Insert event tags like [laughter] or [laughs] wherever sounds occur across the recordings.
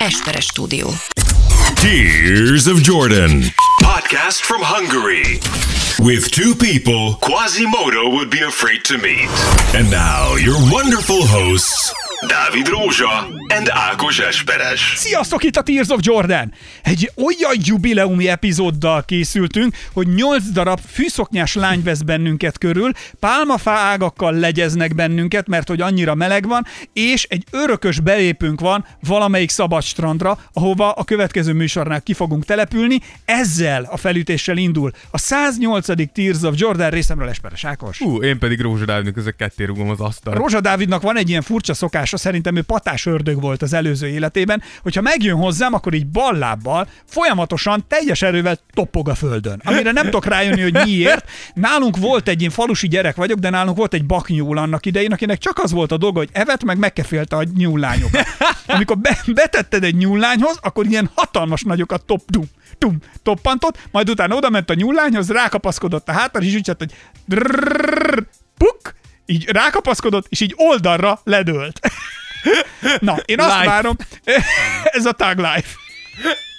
Esperes stúdió. Tears of Jordan. Podcast from Hungary. With two people Quasimodo would be afraid to meet. And now, your wonderful hosts, Dávid Rózsa and Ákos Esperes. Sziasztok, itt a Tears of Jordan! Egy olyan jubileumi epizóddal készültünk, hogy 8 darab fűszoknyás lány vesz bennünket körül, pálmafá ágakkal legyeznek bennünket, mert hogy annyira meleg van, és egy örökös belépünk van valamelyik szabad strandra, ahova a következő műsornál ki fogunk települni. Ezzel a felütéssel indul a 108. Tears of Jordan részemről Esperes Ákos. Ú, én pedig Rózsa Dávidnak ezek ketté rúgom az asztalt. Rózsa Dávidnak van egy ilyen furcsa szokása, szerintem ő patás ördög volt az előző életében, hogyha megjön hozzám, akkor így ballábbal folyamatosan teljes erővel topog a földön. Amire nem tudok rájönni, hogy miért. Nálunk volt egy ilyen falusi gyerek vagyok, de nálunk volt egy baknyúl annak idején, akinek csak az volt a dolga, hogy evet, meg megkefélte a nyúllányokat. Amikor be, betetted egy nyúllányhoz, akkor ilyen hatalmas nagyokat top, tum, tum, toppantott, majd utána oda ment a nyúllányhoz, rákapaszkodott a hátra, és így csak, hogy drrrr, puk, így rákapaszkodott, és így oldalra ledőlt. Na, én azt Life. várom, [laughs] ez a tag life.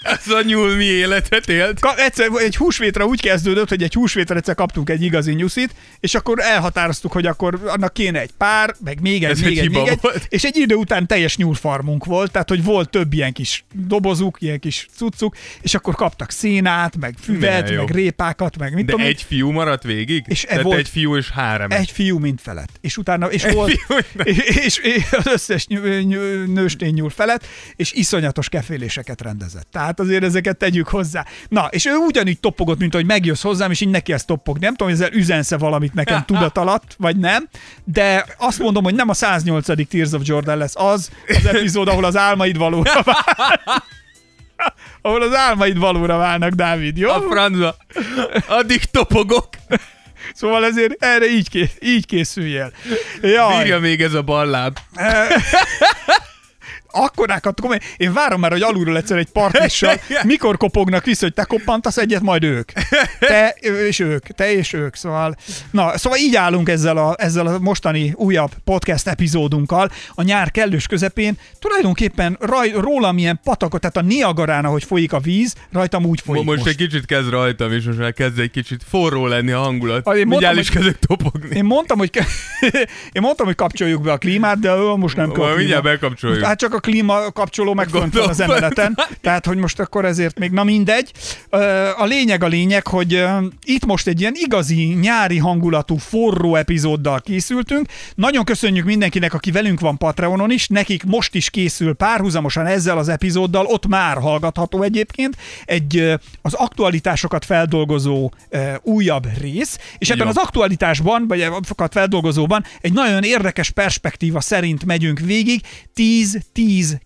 Ez a nyúl mi életet élt? Ka- egyszer egy húsvétra úgy kezdődött, hogy egy húsvétra egyszer kaptunk egy igazi nyuszit, és akkor elhatároztuk, hogy akkor annak kéne egy pár, meg még egy, Ez még egy még egy, volt. és egy idő után teljes nyúlfarmunk volt, tehát hogy volt több ilyen kis dobozuk, ilyen kis cuccuk, és akkor kaptak szénát, meg füvet, Milyen jó. meg répákat, meg mit De tudom egy fiú maradt végig? És e Tehát volt- egy fiú és három. Egy fiú mint felett. És utána, és Egy volt, fiú és, és, és, az összes ny- ny- nőstény nyúl felett, és iszonyatos keféléseket rendezett. Tehát azért ezeket tegyük hozzá. Na, és ő ugyanígy topogott, mint hogy megjössz hozzám, és így neki ezt topogni. Nem tudom, hogy ezzel üzensze valamit nekem tudat alatt, vagy nem, de azt mondom, hogy nem a 108. Tears of Jordan lesz az az epizód, ahol az álmaid valóra válnak. [laughs] ahol az álmaid valóra válnak, Dávid, jó? A francba. Addig topogok. Szóval ezért erre így, ké- így készüljél. Jaj. Bírja még ez a balláb. Akkorákat, komoly, én várom már, hogy alulról egyszer egy partissal, [laughs] mikor kopognak vissza, hogy te koppantasz egyet, majd ők. Te és ők, te és ők, szóval. Na, szóval így állunk ezzel a, ezzel a mostani újabb podcast epizódunkkal, a nyár kellős közepén, tulajdonképpen raj, rólam ilyen patakot, tehát a Niagarán, ahogy folyik a víz, rajtam úgy folyik Most, most. egy kicsit kezd rajtam, és most már kezd egy kicsit forró lenni a hangulat. Ah, én mondtam, is kezdek topogni. Én mondtam, hogy, [laughs] én mondtam, hogy kapcsoljuk be a klímát, de most nem. Majd mindjárt bekapcsoljuk. Hát csak a klíma kapcsoló meg fönt van az emeleten, [laughs] tehát hogy most akkor ezért még, na mindegy. A lényeg a lényeg, hogy itt most egy ilyen igazi nyári hangulatú forró epizóddal készültünk. Nagyon köszönjük mindenkinek, aki velünk van Patreonon is, nekik most is készül párhuzamosan ezzel az epizóddal, ott már hallgatható egyébként, egy az aktualitásokat feldolgozó újabb rész, és ebben az aktualitásban, vagy azokat feldolgozóban egy nagyon érdekes perspektíva szerint megyünk végig. 10-10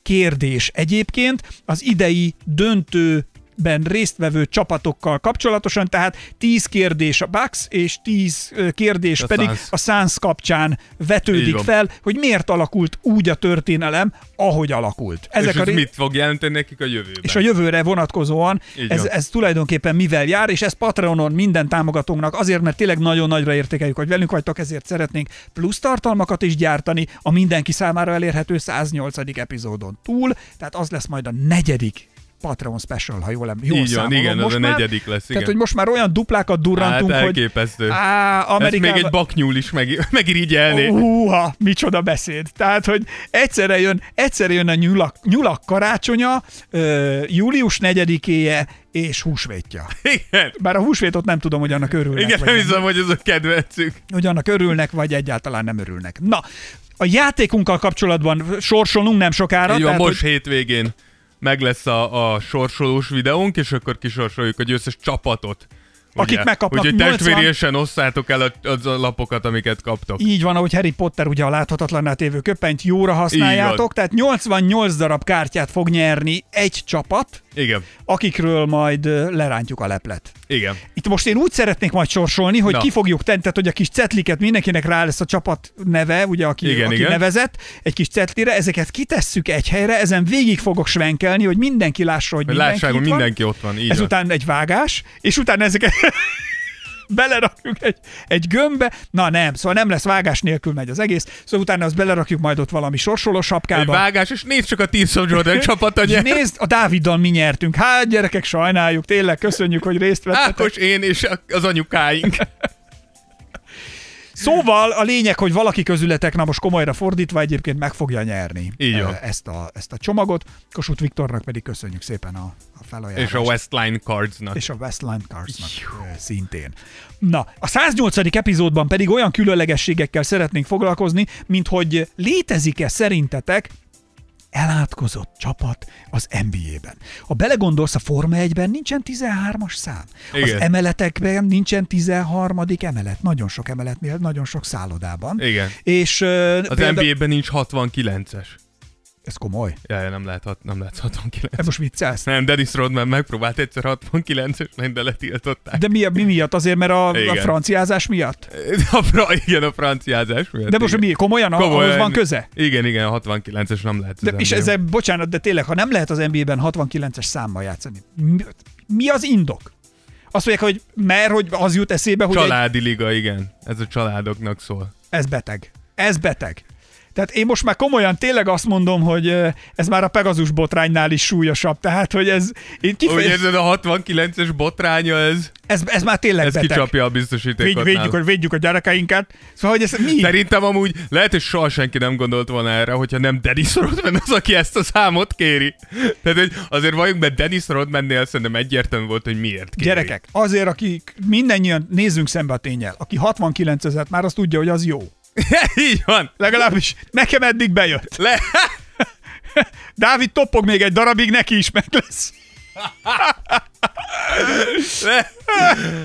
kérdés egyébként az idei döntő ben résztvevő csapatokkal kapcsolatosan, tehát 10 kérdés a Bucks, és 10 ö, kérdés A pedig Suns. a Suns kapcsán vetődik fel, hogy miért alakult úgy a történelem, ahogy alakult. és ez ré- mit fog jelenteni nekik a jövőben? és a jövőre vonatkozóan ez, ez tulajdonképpen mivel jár, és ez Patreonon minden támogatónknak azért, mert tényleg nagyon nagyra értékeljük, hogy velünk vagytok, ezért szeretnénk plusz tartalmakat is gyártani a mindenki számára elérhető 108. epizódon túl, tehát az lesz majd a negyedik Patreon special, ha jól, jól Így van, igen, most a már, negyedik lesz, igen. Tehát, hogy most már olyan duplákat durrantunk, hát hogy elképesztő. á, Ezt Amerikában... még egy baknyúl is meg, [laughs] megirigyelné. Húha, micsoda beszéd. Tehát, hogy egyszerre jön, egyszerre jön a nyulak, nyulak karácsonya, ö, július 4-éje és húsvétja. Igen. Bár a húsvétot nem tudom, hogy annak örülnek. Igen, nem. hiszem, hogy ez a kedvencük. Hogy annak örülnek, vagy egyáltalán nem örülnek. Na, a játékunkkal kapcsolatban sorsolunk nem sokára. Így van, tehát, most hogy hétvégén meg lesz a, a sorsolós videónk, és akkor kisorsoljuk a győztes csapatot. Akik megkapnak Úgyhogy 80 testvériesen osszátok el az a lapokat, amiket kaptok. Így van, ahogy Harry Potter ugye a láthatatlanná tévő köpenyt jóra használjátok, tehát 88 darab kártyát fog nyerni egy csapat, Igen, akikről majd lerántjuk a leplet. igen. Itt most én úgy szeretnék majd sorsolni, hogy Na. ki fogjuk tenni, tehát hogy a kis cetliket mindenkinek rá lesz a csapat neve, ugye, aki, Igen, aki igen. nevezett, egy kis cetlire, ezeket kitesszük egy helyre, ezen végig fogok svenkelni, hogy mindenki lássa, hogy Hogy mindenki lássák, van. mindenki ott van. Így van. Ezután egy vágás, és utána ezeket... [laughs] belerakjuk egy, egy gömbbe, na nem, szóval nem lesz vágás nélkül megy az egész, szóval utána azt belerakjuk majd ott valami sorsoló Egy sapkába. vágás, és nézd csak a of Jordan [laughs] csapata nyer. nézd, a Dáviddal mi nyertünk. Hát gyerekek, sajnáljuk, tényleg köszönjük, hogy részt vettetek. Ákos, én és az anyukáink. [laughs] Szóval a lényeg, hogy valaki közületek, na most komolyra fordítva egyébként meg fogja nyerni Így ezt a, ezt a csomagot. Kossuth Viktornak pedig köszönjük szépen a, a felajánlást. és a Westline Cardsnak. és a Westline Carsnak eh, szintén. Na, a 108. epizódban pedig olyan különlegességekkel szeretnénk foglalkozni, mint hogy létezik-e szerintetek elátkozott csapat az NBA-ben. Ha belegondolsz, a Forma 1-ben nincsen 13-as szám. Igen. Az emeletekben nincsen 13. emelet. Nagyon sok emeletnél, nagyon sok szállodában. Igen. És uh, Az NBA-ben nincs 69-es. Ez komoly. Ja, nem lehet, hat, nem lehet 69. Ez most viccelsz? Nem, Dennis Rodman megpróbált egyszer 69-es lenni, de letiltották. De mi, mi miatt? Azért, mert a, a Igen. franciázás miatt? A fra, igen, a franciázás miatt. De most igen. mi? Komolyan? Komolyan. Ahhoz van köze? Igen, igen, a 69-es nem lehet. De, és ezzel, bocsánat, de tényleg, ha nem lehet az NBA-ben 69-es számmal játszani, mi, mi az indok? Azt mondják, hogy mert hogy az jut eszébe, hogy egy, Családi liga, igen. Ez a családoknak szól. ez beteg. Ez beteg. Tehát én most már komolyan tényleg azt mondom, hogy ez már a Pegazus botránynál is súlyosabb. Tehát, hogy ez, én Úgy kifejez, érzed, a 69-es botránya, ez, ez, ez már tényleg ez beteg. kicsapja a Védj, biztosítékot. védjük, nála. hogy védjük a gyerekeinket. Szóval, hogy ez mi? Szerintem amúgy lehet, hogy soha senki nem gondolt volna erre, hogyha nem Dennis Rodman az, aki ezt a számot kéri. Tehát, hogy azért vagyunk, mert Dennis Rodmannél szerintem egyértelmű volt, hogy miért kéri. Gyerekek, azért, akik mindannyian nézzünk szembe a tényel, aki 69 ezer, már azt tudja, hogy az jó. [laughs] Így van. Legalábbis nekem eddig bejött. Le... [laughs] Dávid toppog még egy darabig, neki is meg lesz. [laughs] Le...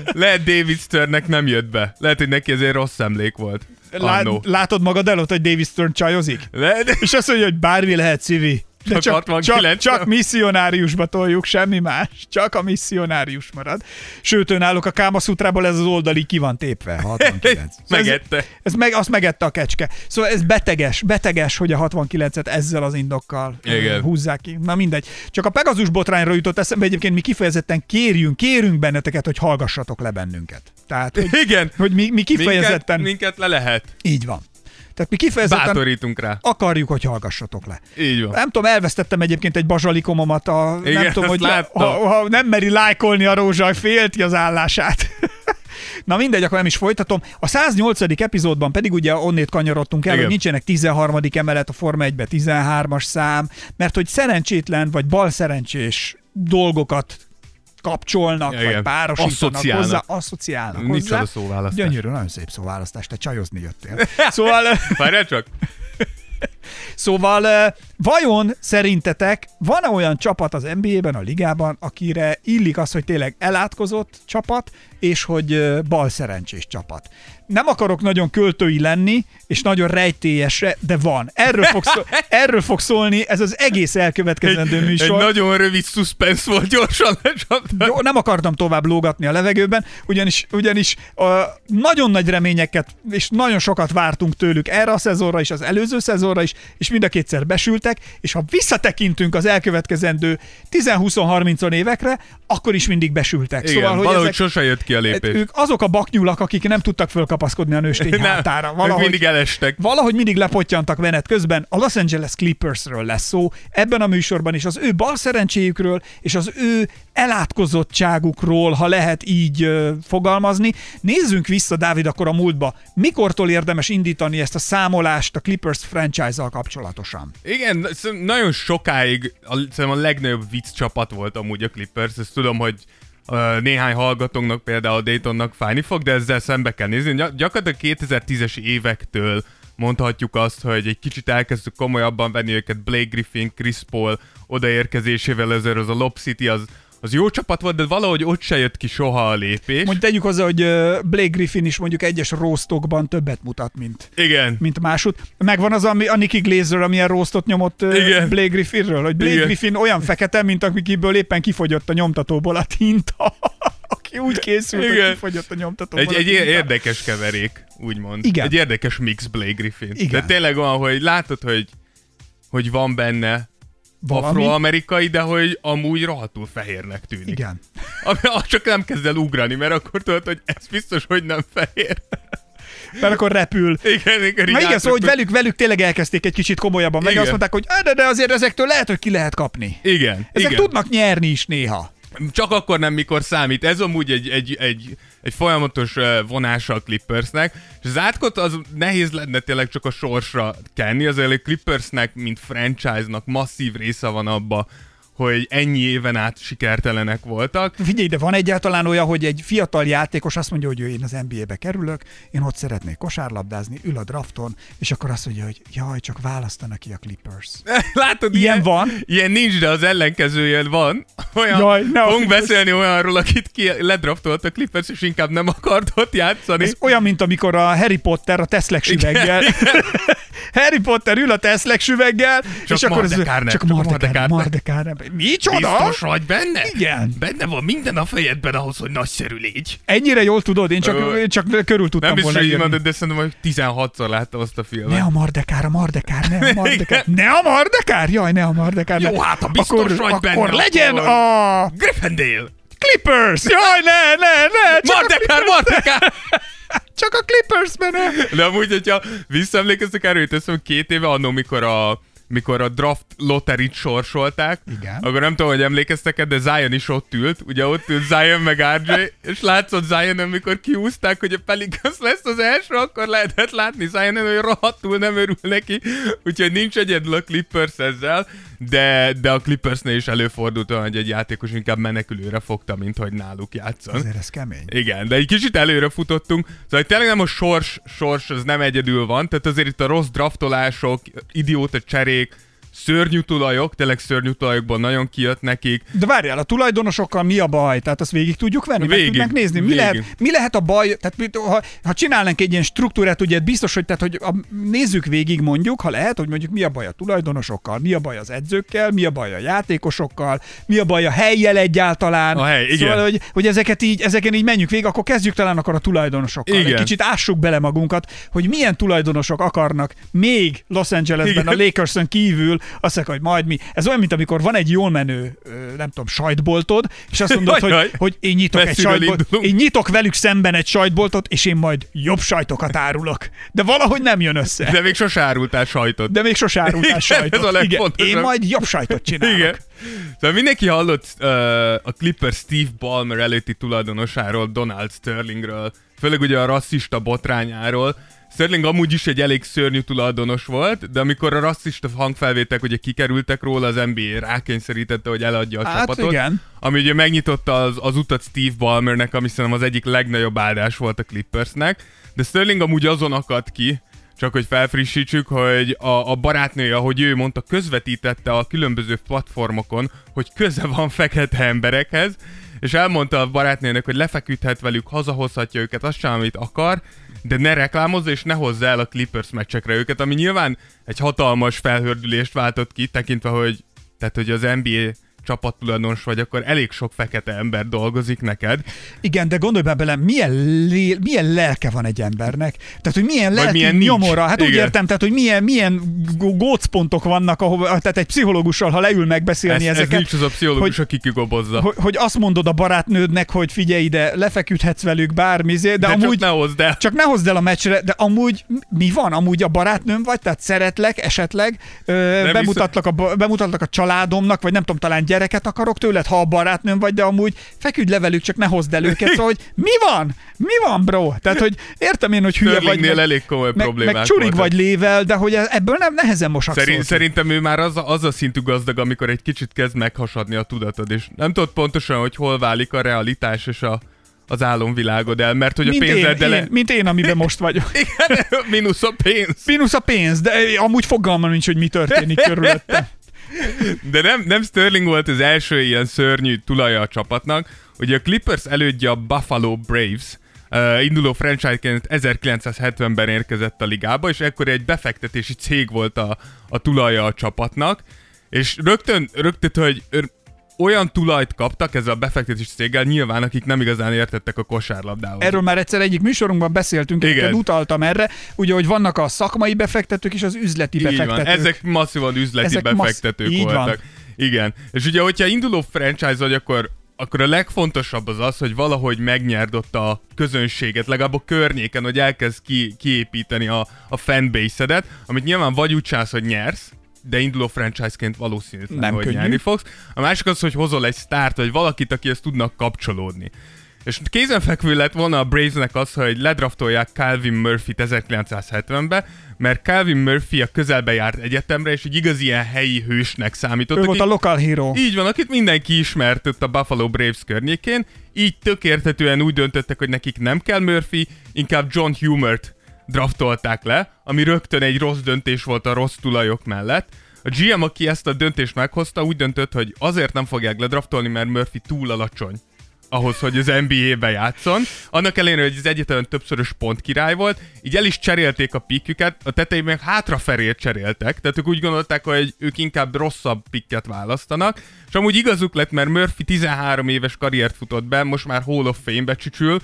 Lehet David Sternnek nem jött be. Lehet, hogy neki ezért rossz emlék volt. Lá- látod magad előtt, hogy David Stern csajozik? Le... de- És azt mondja, hogy bármi lehet, Civi. De Csak csak, 69 csak, csak misszionáriusba toljuk, semmi más. Csak a misszionárius marad. Sőt, önállók a Kámaszutrából ez az oldali ki van tépve. [laughs] 69. Megette. Ez, ez meg, azt megette a kecske. Szóval ez beteges, beteges, hogy a 69-et ezzel az indokkal Igen. húzzák ki. Na mindegy. Csak a Pegazus botrányra jutott eszembe, egyébként mi kifejezetten kérjünk, kérünk benneteket, hogy hallgassatok le bennünket. Tehát, hogy, Igen. hogy mi, mi kifejezetten... Minket, minket le lehet. Így van. Tehát mi kifejezetten Bátorítunk rá. akarjuk, hogy hallgassatok le. Így van. Nem tudom, elvesztettem egyébként egy bazsalikomomat, a, Igen, nem tudom, hogy ha, ha, nem meri lájkolni a rózsa, félti az állását. [laughs] Na mindegy, akkor nem is folytatom. A 108. epizódban pedig ugye onnét kanyarodtunk el, Igen. hogy nincsenek 13. emelet a Forma 1-be 13-as szám, mert hogy szerencsétlen vagy balszerencsés dolgokat kapcsolnak, Igen. vagy párosítanak Asszociálnak. hozzá, asszociálnak Micsoda hozzá. szóválasztás. Gyönyörű, nagyon szép szóválasztás, te csajozni jöttél. [laughs] Szóval... Várjál csak. [laughs] Szóval vajon szerintetek van-e olyan csapat az NBA-ben, a ligában, akire illik az, hogy tényleg elátkozott csapat, és hogy eh, balszerencsés csapat? Nem akarok nagyon költői lenni, és nagyon rejtélyesre, de van. Erről fog, szó- [laughs] erről fog szólni ez az egész elkövetkezendő Egy műsor. nagyon rövid suspense volt, gyorsan. Jó, nem akartam tovább lógatni a levegőben, ugyanis, ugyanis uh, nagyon nagy reményeket, és nagyon sokat vártunk tőlük erre a szezonra is, az előző szezonra is, és mind a kétszer besültek, és ha visszatekintünk az elkövetkezendő 10-20-30 évekre, akkor is mindig besültek. Igen, szóval, hogy valahogy ezek, sose jött ki a lépés. ők azok a baknyulak, akik nem tudtak fölkapaszkodni a nőstény [laughs] hátára. ők Valahogy, mindig elestek. Valahogy mindig lepottyantak menet közben. A Los Angeles Clippersről lesz szó, ebben a műsorban is az ő bal szerencséjükről és az ő elátkozottságukról, ha lehet így ö, fogalmazni. Nézzünk vissza, Dávid, akkor a múltba. Mikortól érdemes indítani ezt a számolást a Clippers franchise-zal kapcsolatosan? Igen, nagyon sokáig a, a legnagyobb vicc csapat volt amúgy a Clippers, ezt tudom, hogy néhány hallgatónknak például Daytonnak fájni fog, de ezzel szembe kell nézni. Gy- gyakorlatilag 2010-es évektől mondhatjuk azt, hogy egy kicsit elkezdtük komolyabban venni őket Blake Griffin, Chris Paul odaérkezésével, ezért az a Lob City az, az jó csapat volt, de valahogy ott se jött ki soha a lépés. Mondjuk tegyük hozzá, hogy Blake Griffin is mondjuk egyes roastokban többet mutat, mint Igen. mint másút. Megvan az, ami a Nicky Glazer, amilyen roastot nyomott Igen. Blake Griffinről, hogy Blake Igen. Griffin olyan fekete, mint akikből éppen kifogyott a nyomtatóból a tinta. [laughs] Aki úgy készült, hogy Igen. kifogyott a nyomtatóból Egy, a egy tinta. érdekes keverék, úgymond. Igen. Egy érdekes mix Blake Griffin. Igen. De tényleg olyan, hogy látod, hogy, hogy van benne Valami? afroamerikai, de hogy amúgy rohadtul fehérnek tűnik. Igen. ami csak nem kezd el ugrani, mert akkor tudod, hogy ez biztos, hogy nem fehér. Mert akkor repül. Igen, igen, Na igen, szóval, hogy velük, velük tényleg elkezdték egy kicsit komolyabban, meg Igen. azt mondták, hogy "Á, de, de azért ezektől lehet, hogy ki lehet kapni. Igen, Ezek igen. tudnak nyerni is néha. Csak akkor nem, mikor számít. Ez amúgy egy, egy, egy, egy folyamatos vonása a Clippersnek, és az átkot az nehéz lenne tényleg csak a sorsra kenni, azért a Clippersnek, mint franchise-nak masszív része van abba, hogy ennyi éven át sikertelenek voltak. Figyelj, de van egyáltalán olyan, hogy egy fiatal játékos azt mondja, hogy ő én az NBA-be kerülök, én ott szeretnék kosárlabdázni, ül a drafton, és akkor azt mondja, hogy jaj, csak választanak ki a Clippers. [laughs] Látod, Ilyen van? Ilyen nincs, de az ellenkezője van. Olyan, Jaj, ne fogunk beszélni olyanról, akit ki ledraftolt a Clippers, és inkább nem akart ott játszani. Ez olyan, mint amikor a Harry Potter a Teszlek süveggel. [laughs] Harry Potter ül a Teszlek süveggel, Csak és akkor ez, csak Mardekár, Mardekár Mardekár. Micsoda? Biztos vagy benne? Igen. Benne van minden a fejedben ahhoz, hogy nagyszerű légy. Ennyire jól tudod, én csak, Ö, én csak körül tudtam Nem biztos, volna hogy írni. de szerintem, hogy 16-szor láttam azt a filmet. Ne a Mardekár, a Mardekár, ne a Mardekár. Ne a Mardekár? Jaj, ne a Mardekár. Jó, hát, ha biztos akkor, vagy benne, akkor legyen akkor- a Gryffindale! Clippers! Jaj, ne, ne, ne! Csak, Mardekár, Mardekár! [laughs] csak a Clippers benne! De amúgy, hogyha visszaemlékeztek erről, hogy teszem két éve annó, mikor a mikor a draft lotterit sorsolták, Igen. akkor nem tudom, hogy emlékeztek de Zion is ott ült, ugye ott ült Zion meg RJ, és látszott Zion, amikor kiúzták, hogy a Pelicans lesz az első, akkor lehetett látni Zion, hogy rohadtul nem örül neki, úgyhogy nincs egyedül a Clippers ezzel, de, de a Clippersnél is előfordult olyan, hogy egy játékos inkább menekülőre fogta, mint hogy náluk játszon. Azért ez kemény. Igen, de egy kicsit előre futottunk, szóval tényleg nem a sors, sors az nem egyedül van, tehát azért itt a rossz draftolások, idióta cserék, week. Szörnyű tulajok, tényleg szörnyű tulajokban nagyon kijött nekik. De várjál, a tulajdonosokkal mi a baj? Tehát azt végig tudjuk venni? Meg Végig, tudnánk nézni? Mi végig. lehet, mi lehet a baj? Tehát ha, ha csinálnánk egy ilyen struktúrát, ugye biztos, hogy, tehát, hogy a, nézzük végig mondjuk, ha lehet, hogy mondjuk mi a baj a tulajdonosokkal, mi a baj az edzőkkel, mi a baj a játékosokkal, mi a baj a helyjel egyáltalán. A hely, igen. Szóval, hogy, hogy ezeket így, ezeken így menjük végig, akkor kezdjük talán akkor a tulajdonosokkal. Igen. Egy kicsit ássuk bele magunkat, hogy milyen tulajdonosok akarnak még Los Angelesben, Igen. a Lakerson kívül, azt mondják, hogy majd mi. Ez olyan, mint amikor van egy jól menő, nem tudom, sajtboltod, és azt mondod, hogy, jaj. hogy én nyitok egy sajtboltot, én nyitok velük szemben egy sajtboltot, és én majd jobb sajtokat árulok. De valahogy nem jön össze. De, még sose árultál sajtot. de még sose árultál Igen, sajtot. ez a Igen, én majd jobb sajtot csinálok. Igen. Szóval mindenki hallott uh, a Clipper Steve Ballmer előtti tulajdonosáról, Donald Sterlingről, főleg ugye a rasszista botrányáról. Sterling amúgy is egy elég szörnyű tulajdonos volt, de amikor a rasszista hangfelvétek ugye kikerültek róla, az NBA rákényszerítette, hogy eladja a Hát csapatot. igen. Ami ugye megnyitotta az, az utat Steve Ballmernek, ami szerintem az egyik legnagyobb áldás volt a Clippersnek. De Sterling amúgy azon akadt ki, csak hogy felfrissítsük, hogy a, a barátnője, ahogy ő mondta, közvetítette a különböző platformokon, hogy köze van fekete emberekhez, és elmondta a barátnőnek, hogy lefeküdhet velük, hazahozhatja őket, azt sem, amit akar, de ne reklámozza és ne hozza el a Clippers meccsekre őket, ami nyilván egy hatalmas felhördülést váltott ki, tekintve, hogy, tehát, hogy az NBA csapattulajdonos vagy, akkor elég sok fekete ember dolgozik neked. Igen, de gondolj már bele, milyen, lé, milyen lelke van egy embernek. Tehát, hogy milyen lelki milyen nincs. nyomora. Hát úgy Igen. értem, tehát, hogy milyen, milyen gó- gócpontok vannak, ahova, tehát egy pszichológussal, ha leül megbeszélni Ez, ez ezeket, nincs az a pszichológus, hogy- aki kigobozza. hogy, hogy azt mondod a barátnődnek, hogy figyelj ide, lefeküdhetsz velük bármizé, de, de amúgy... csak ne hozd el. Csak ne hozd el a meccsre, de amúgy mi van? Amúgy a barátnőm vagy, tehát szeretlek esetleg, ö, bemutatlak, a, ba- bemutatlak a családomnak, vagy nem tudom, talán gyereket akarok tőled, ha a barátnőm vagy, de amúgy feküdj le velük, csak ne hozd el őket. Szóval, hogy mi van? Mi van, bro? Tehát, hogy értem én, hogy hülye vagy, Sterlingnél meg, elég komoly meg, problémák meg csurig voltak. vagy lével, de hogy ebből nem nehezen mosakszol. Szerint, szerintem ő már az a, az a szintű gazdag, amikor egy kicsit kezd meghasadni a tudatod, és nem tudod pontosan, hogy hol válik a realitás és a, az álomvilágod el, mert hogy a mint, én, pénzeddel... én, mint én, amiben most vagyok. [laughs] Igen, [laughs] mínusz a pénz. Minusz a pénz, de amúgy fogalmam nincs, hogy mi történik [laughs] körülöttem. De nem, nem Sterling volt az első ilyen szörnyű tulaja a csapatnak. Ugye a Clippers elődje a Buffalo Braves, Uh, induló franchise-ként 1970-ben érkezett a ligába, és ekkor egy befektetési cég volt a, a tulaja a csapatnak, és rögtön, rögtön, hogy olyan tulajt kaptak ezzel a befektetési céggel, nyilván akik nem igazán értettek a kosárlabdához. Erről már egyszer egyik műsorunkban beszéltünk, Igen. Utaltam erre, ugye, hogy vannak a szakmai befektetők és az üzleti Így van. befektetők. Ezek masszívan üzleti Ezek Ezek massz- befektetők így van. voltak. Igen. És ugye, hogyha induló franchise vagy, akkor akkor a legfontosabb az az, hogy valahogy megnyerd ott a közönséget, legalább a környéken, hogy elkezd ki, kiépíteni a, a fanbase-edet, amit nyilván vagy úgy csinálsz, hogy nyersz, de induló franchise-ként valószínűtlen, Nem hogy könnyű. nyerni fogsz. A másik az, hogy hozol egy sztárt, vagy valakit, aki ezt tudnak kapcsolódni. És kézenfekvő lett volna a Bravesnek az, hogy ledraftolják Calvin Murphy-t 1970-be, mert Calvin Murphy a közelbe járt egyetemre, és egy igazi ilyen helyi hősnek számított. Ő aki- volt a local hero. így van, akit mindenki ismert ott a Buffalo Braves környékén, így tök érthetően úgy döntöttek, hogy nekik nem kell Murphy, inkább John Humert draftolták le, ami rögtön egy rossz döntés volt a rossz tulajok mellett. A GM, aki ezt a döntést meghozta, úgy döntött, hogy azért nem fogják ledraftolni, mert Murphy túl alacsony ahhoz, hogy az NBA-be játszon. Annak ellenére, hogy az egyetemen többszörös pont király volt, így el is cserélték a piküket, a tetején meg hátrafelé cseréltek, tehát ők úgy gondolták, hogy ők inkább rosszabb pikket választanak, és amúgy igazuk lett, mert Murphy 13 éves karriert futott be, most már Hall of Fame-be csücsül,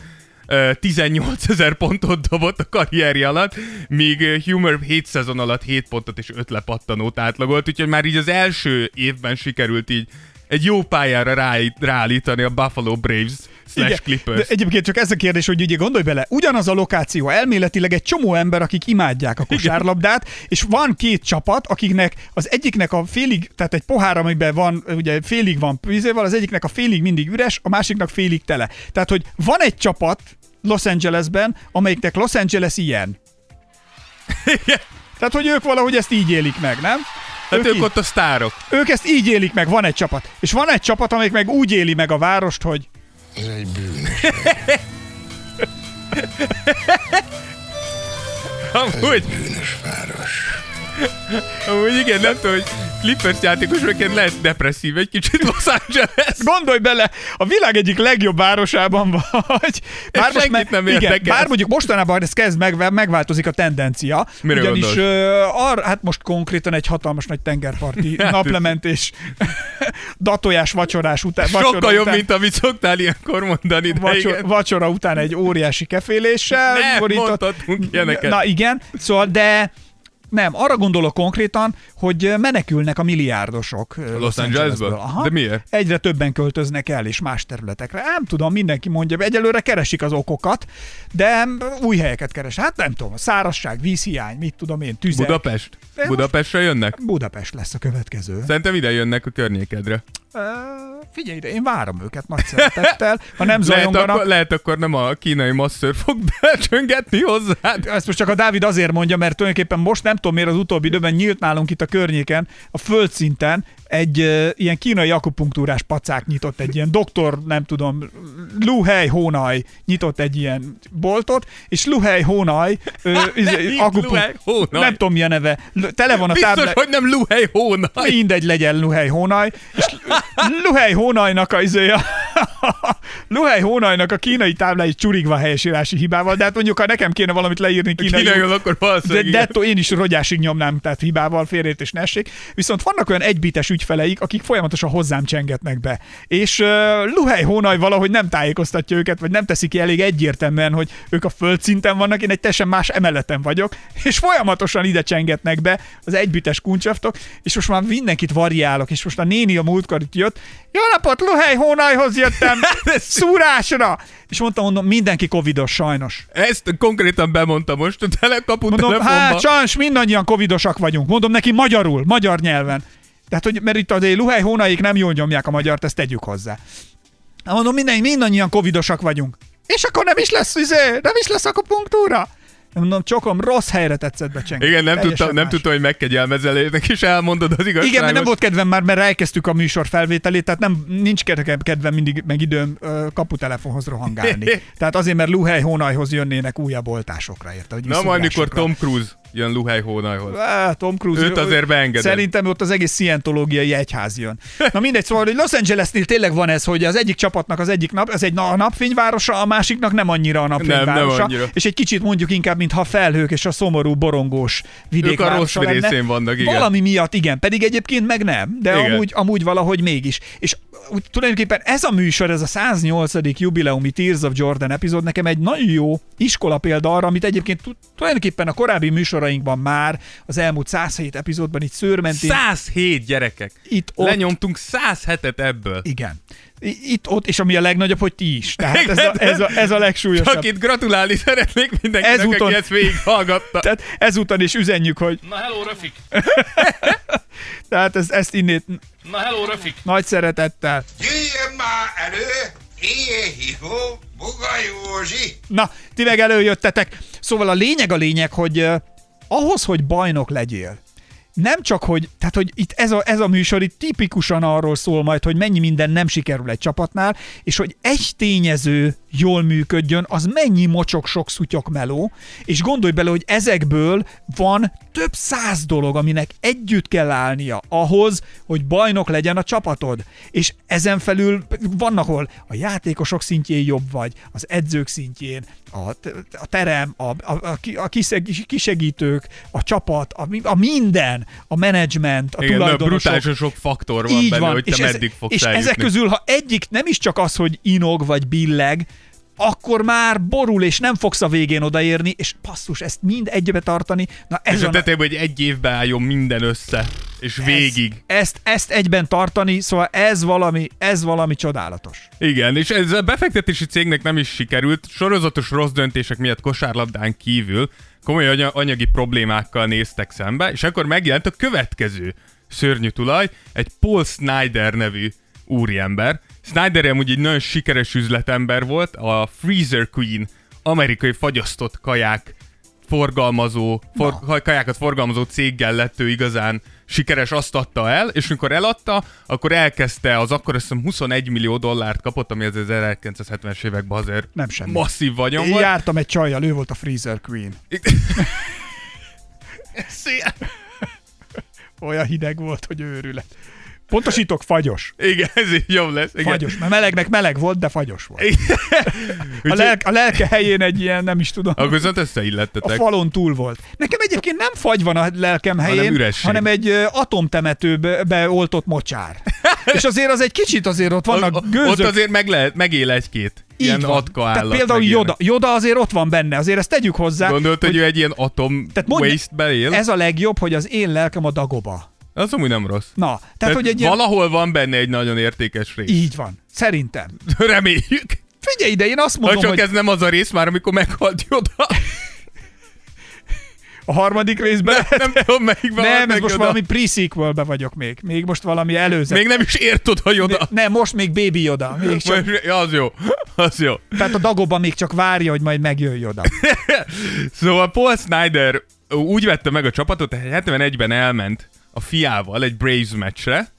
18 ezer pontot dobott a karrierje alatt, míg ö, Humer 7 szezon alatt 7 pontot és 5 lepattanót átlagolt, úgyhogy már így az első évben sikerült így egy jó pályára rá, ráállítani a Buffalo Braves slash Igen, Clippers. De egyébként csak ez a kérdés, hogy ugye gondolj bele, ugyanaz a lokáció, elméletileg egy csomó ember, akik imádják a kosárlabdát, és van két csapat, akiknek az egyiknek a félig, tehát egy pohár, amiben van, ugye félig van vízével, az egyiknek a félig mindig üres, a másiknak félig tele. Tehát, hogy van egy csapat Los Angelesben, amelyiknek Los Angeles ilyen. Tehát, hogy ők valahogy ezt így élik meg, nem? Hát ők így- ott a sztárok. ők ezt így élik meg, van egy csapat. És van egy csapat, amelyik meg úgy éli meg a várost, hogy Ez [laughs] egy bűnös. Amúgy, Bűnös város. Amúgy igen, nem tudom, hogy Clippers játékosokként lehet depresszív egy kicsit Los Angeles. Gondolj bele, a világ egyik legjobb városában vagy. Bár, most senkit nem igen, érdekel. bár mondjuk mostanában ez kezd meg, megváltozik a tendencia. Mire ugyanis ö, ar, hát most konkrétan egy hatalmas nagy tengerparti [laughs] [laughs] naplementés, datojás vacsorás után. Sokkal vacsora jobb, után, mint amit szoktál ilyenkor mondani, de vacsor, igen. vacsora után egy óriási keféléssel. Nem mondhatunk ilyeneket. Na igen, szóval, de nem, arra gondolok konkrétan, hogy menekülnek a milliárdosok ö, Los Angelesből? Aha. De miért? Egyre többen költöznek el, és más területekre. Nem tudom, mindenki mondja, egyelőre keresik az okokat, de új helyeket keres. Hát nem tudom, szárazság, vízhiány, mit tudom én, tüzek. Budapest? Most- Budapestre jönnek? Budapest lesz a következő. Szerintem ide jönnek a környékedre. Figyelj ide, én várom őket nagy szeretettel. Ha nem Lehet akkor, lehet akkor nem a kínai masször fog becsöngetni hozzád. ezt most csak a Dávid azért mondja, mert tulajdonképpen most nem tudom miért az utóbbi időben nyílt nálunk itt a környéken, a földszinten egy uh, ilyen kínai akupunktúrás pacák nyitott egy ilyen doktor, nem tudom, Luhely Hónaj nyitott egy ilyen boltot, és Luhely Hónaj uh, [laughs] Luhely Hónaj. nem tudom mi a neve, tele van a Biztos, tábla, hogy nem Luhely hónaj. mindegy legyen Luhely Hónaj, és Luhely Hónajnak a, izé, a [laughs] Luhely Hónajnak a kínai táblái csurigva helyesírási hibával, de hát mondjuk, ha nekem kéne valamit leírni kínai, Kínaiul akkor de, valószínűleg de ettől én is rogyásig nyomnám, tehát hibával félrét és nessék. Viszont vannak olyan egybites ügyfeleik, akik folyamatosan hozzám csengetnek be. És uh, Luhely Hónaj valahogy nem tájékoztatja őket, vagy nem teszik ki elég egyértelműen, hogy ők a földszinten vannak, én egy teljesen más emeleten vagyok, és folyamatosan ide csengetnek be az egybites kuncsaftok, és most már mindenkit variálok, és most a néni a múltkor itt jött, jó napot, Luhely Hónajhoz jöttem, [laughs] szúrásra! És mondtam, mondom, mindenki covidos sajnos. Ezt konkrétan bemondta most a telekapu Mondom, telefonba. hát sajnos mindannyian covidosak vagyunk. Mondom neki magyarul, magyar nyelven. Tehát, hogy mert itt azért Luhely hónaik nem jól nyomják a magyart, ezt tegyük hozzá. Mondom, minden, mindannyian covidosak vagyunk. És akkor nem is lesz, izé, nem is lesz akupunktúra. Mondom, csokom, rossz helyre tetszett becsengeni. Igen, nem tudtam, nem tudtam, hogy megkegyelmezelének, és elmondod az igazságot. Igen, mert nem volt kedvem már, mert elkezdtük a műsor felvételét, tehát nem, nincs kedvem, mindig, meg időm kaputelefonhoz rohangálni. [laughs] tehát azért, mert Luhely hónajhoz jönnének újabb oltásokra, érte? Hogy Na majd, mikor. Tom Cruise jön Luhely hónajhoz. Tom Cruise. Őt azért beengeded. Szerintem ott az egész szientológiai egyház jön. Na mindegy, szóval, hogy Los Angelesnél tényleg van ez, hogy az egyik csapatnak az egyik nap, ez egy na- a napfényvárosa, a másiknak nem annyira a napfényvárosa. Nem, nem annyira. És egy kicsit mondjuk inkább, mintha felhők és a szomorú, borongós vidék Ők a rossz lenne. részén vannak, igen. Valami miatt igen, pedig egyébként meg nem, de Igen. amúgy, amúgy valahogy mégis. És úgy, tulajdonképpen ez a műsor, ez a 108. jubileumi Tears of Jordan epizód nekem egy nagyon jó iskola példa arra, amit egyébként tu- tulajdonképpen a korábbi műsorainkban már az elmúlt 107 epizódban itt szőrmentén 107 gyerekek. itt ott Lenyomtunk 107-et ebből. igen. Itt, ott, és ami a legnagyobb, hogy ti is. Tehát ez a, ez a, ez a legsúlyosabb. Csak itt gratulálni szeretnék mindenkinek, Ezúton- aki ezt végighallgatta. Tehát ezúton is üzenjük, hogy Na hello, Rafik! [laughs] tehát ez, ezt innét Na hello, Rafik! nagy szeretettel. Jöjjön már elő, éjjel hívó, Buga Józsi. Na, ti meg előjöttetek. Szóval a lényeg a lényeg, hogy ahhoz, hogy bajnok legyél, nem csak, hogy, tehát, hogy itt ez a, ez a műsor itt tipikusan arról szól majd, hogy mennyi minden nem sikerül egy csapatnál, és hogy egy tényező jól működjön, az mennyi mocsok sok szutyok meló, és gondolj bele, hogy ezekből van több száz dolog, aminek együtt kell állnia ahhoz, hogy bajnok legyen a csapatod. És ezen felül van, ahol a játékosok szintjén jobb vagy, az edzők szintjén, a, a terem, a, a, a, a kisegítők, a csapat, a, a minden, a menedzsment, a Igen, tulajdonosok. brutálisan sok faktor van Így benne, van. hogy te és, ez, meddig fogsz és eljutni. ezek közül, ha egyik nem is csak az, hogy inog vagy billeg, akkor már borul, és nem fogsz a végén odaérni, és passzus, ezt mind egybe tartani. Na ez És a tetejében, hogy egy évbe álljon minden össze, és végig. Ezt, ezt egyben tartani, szóval ez valami, ez valami csodálatos. Igen, és ez a befektetési cégnek nem is sikerült, sorozatos rossz döntések miatt kosárlabdán kívül komoly anya- anyagi problémákkal néztek szembe, és akkor megjelent a következő szörnyű tulaj, egy Paul Snyder nevű úriember. Snyder amúgy egy nagyon sikeres üzletember volt, a Freezer Queen amerikai fagyasztott kaják forgalmazó, for, kajákat forgalmazó céggel lett ő igazán sikeres, azt adta el, és amikor eladta, akkor elkezdte, az akkor azt hiszem 21 millió dollárt kapott, ami az 1970-es években azért Nem semmi. masszív vagyon Én volt. jártam egy csajjal, ő volt a Freezer Queen. [laughs] Olyan hideg volt, hogy őrület. Pontosítok, fagyos. Igen, ez így jobb lesz. Igen. Fagyos, mert melegnek meleg volt, de fagyos volt. A, Úgyhogy- lelk, a lelke helyén egy ilyen, nem is tudom, Akkor viszont a összeillettetek. falon túl volt. Nekem egyébként nem fagy van a lelkem helyén, üresség. hanem egy atomtemetőbe beoltott mocsár. [laughs] És azért az egy kicsit azért ott vannak O- gőzök. Ott azért meg lehet, megél egy-két ilyen Így van. atka Tehát állat. például meg Joda. Joda azért ott van benne, azért ezt tegyük hozzá. Gondolt, hogy ő egy ilyen atom Tehát mondd- waste-be él? Ez a legjobb, hogy az én lelkem a dagoba. Az amúgy nem rossz. Na, tehát, Tehát hogy egy ilyen... valahol van benne egy nagyon értékes rész. Így van. Szerintem. [laughs] Reméljük. Figyelj ide, én azt Ha mondom, csak hogy ez nem az a rész már, amikor meghalt Joda. a harmadik részben lehet... nem tudom melyikben Nem, ez most Yoda. valami pre-sequelbe vagyok még. Még most valami előzet. Még nem is ért oda Joda. Nem, most még Baby Yoda. Még csak, Most- Ja, az jó. Az jó. tehát a dagoba még csak várja, hogy majd megjön Yoda. [laughs] Szóval Paul Snyder úgy vette meg a csapatot, hogy 71-ben elment a fiával egy Braves meccsre,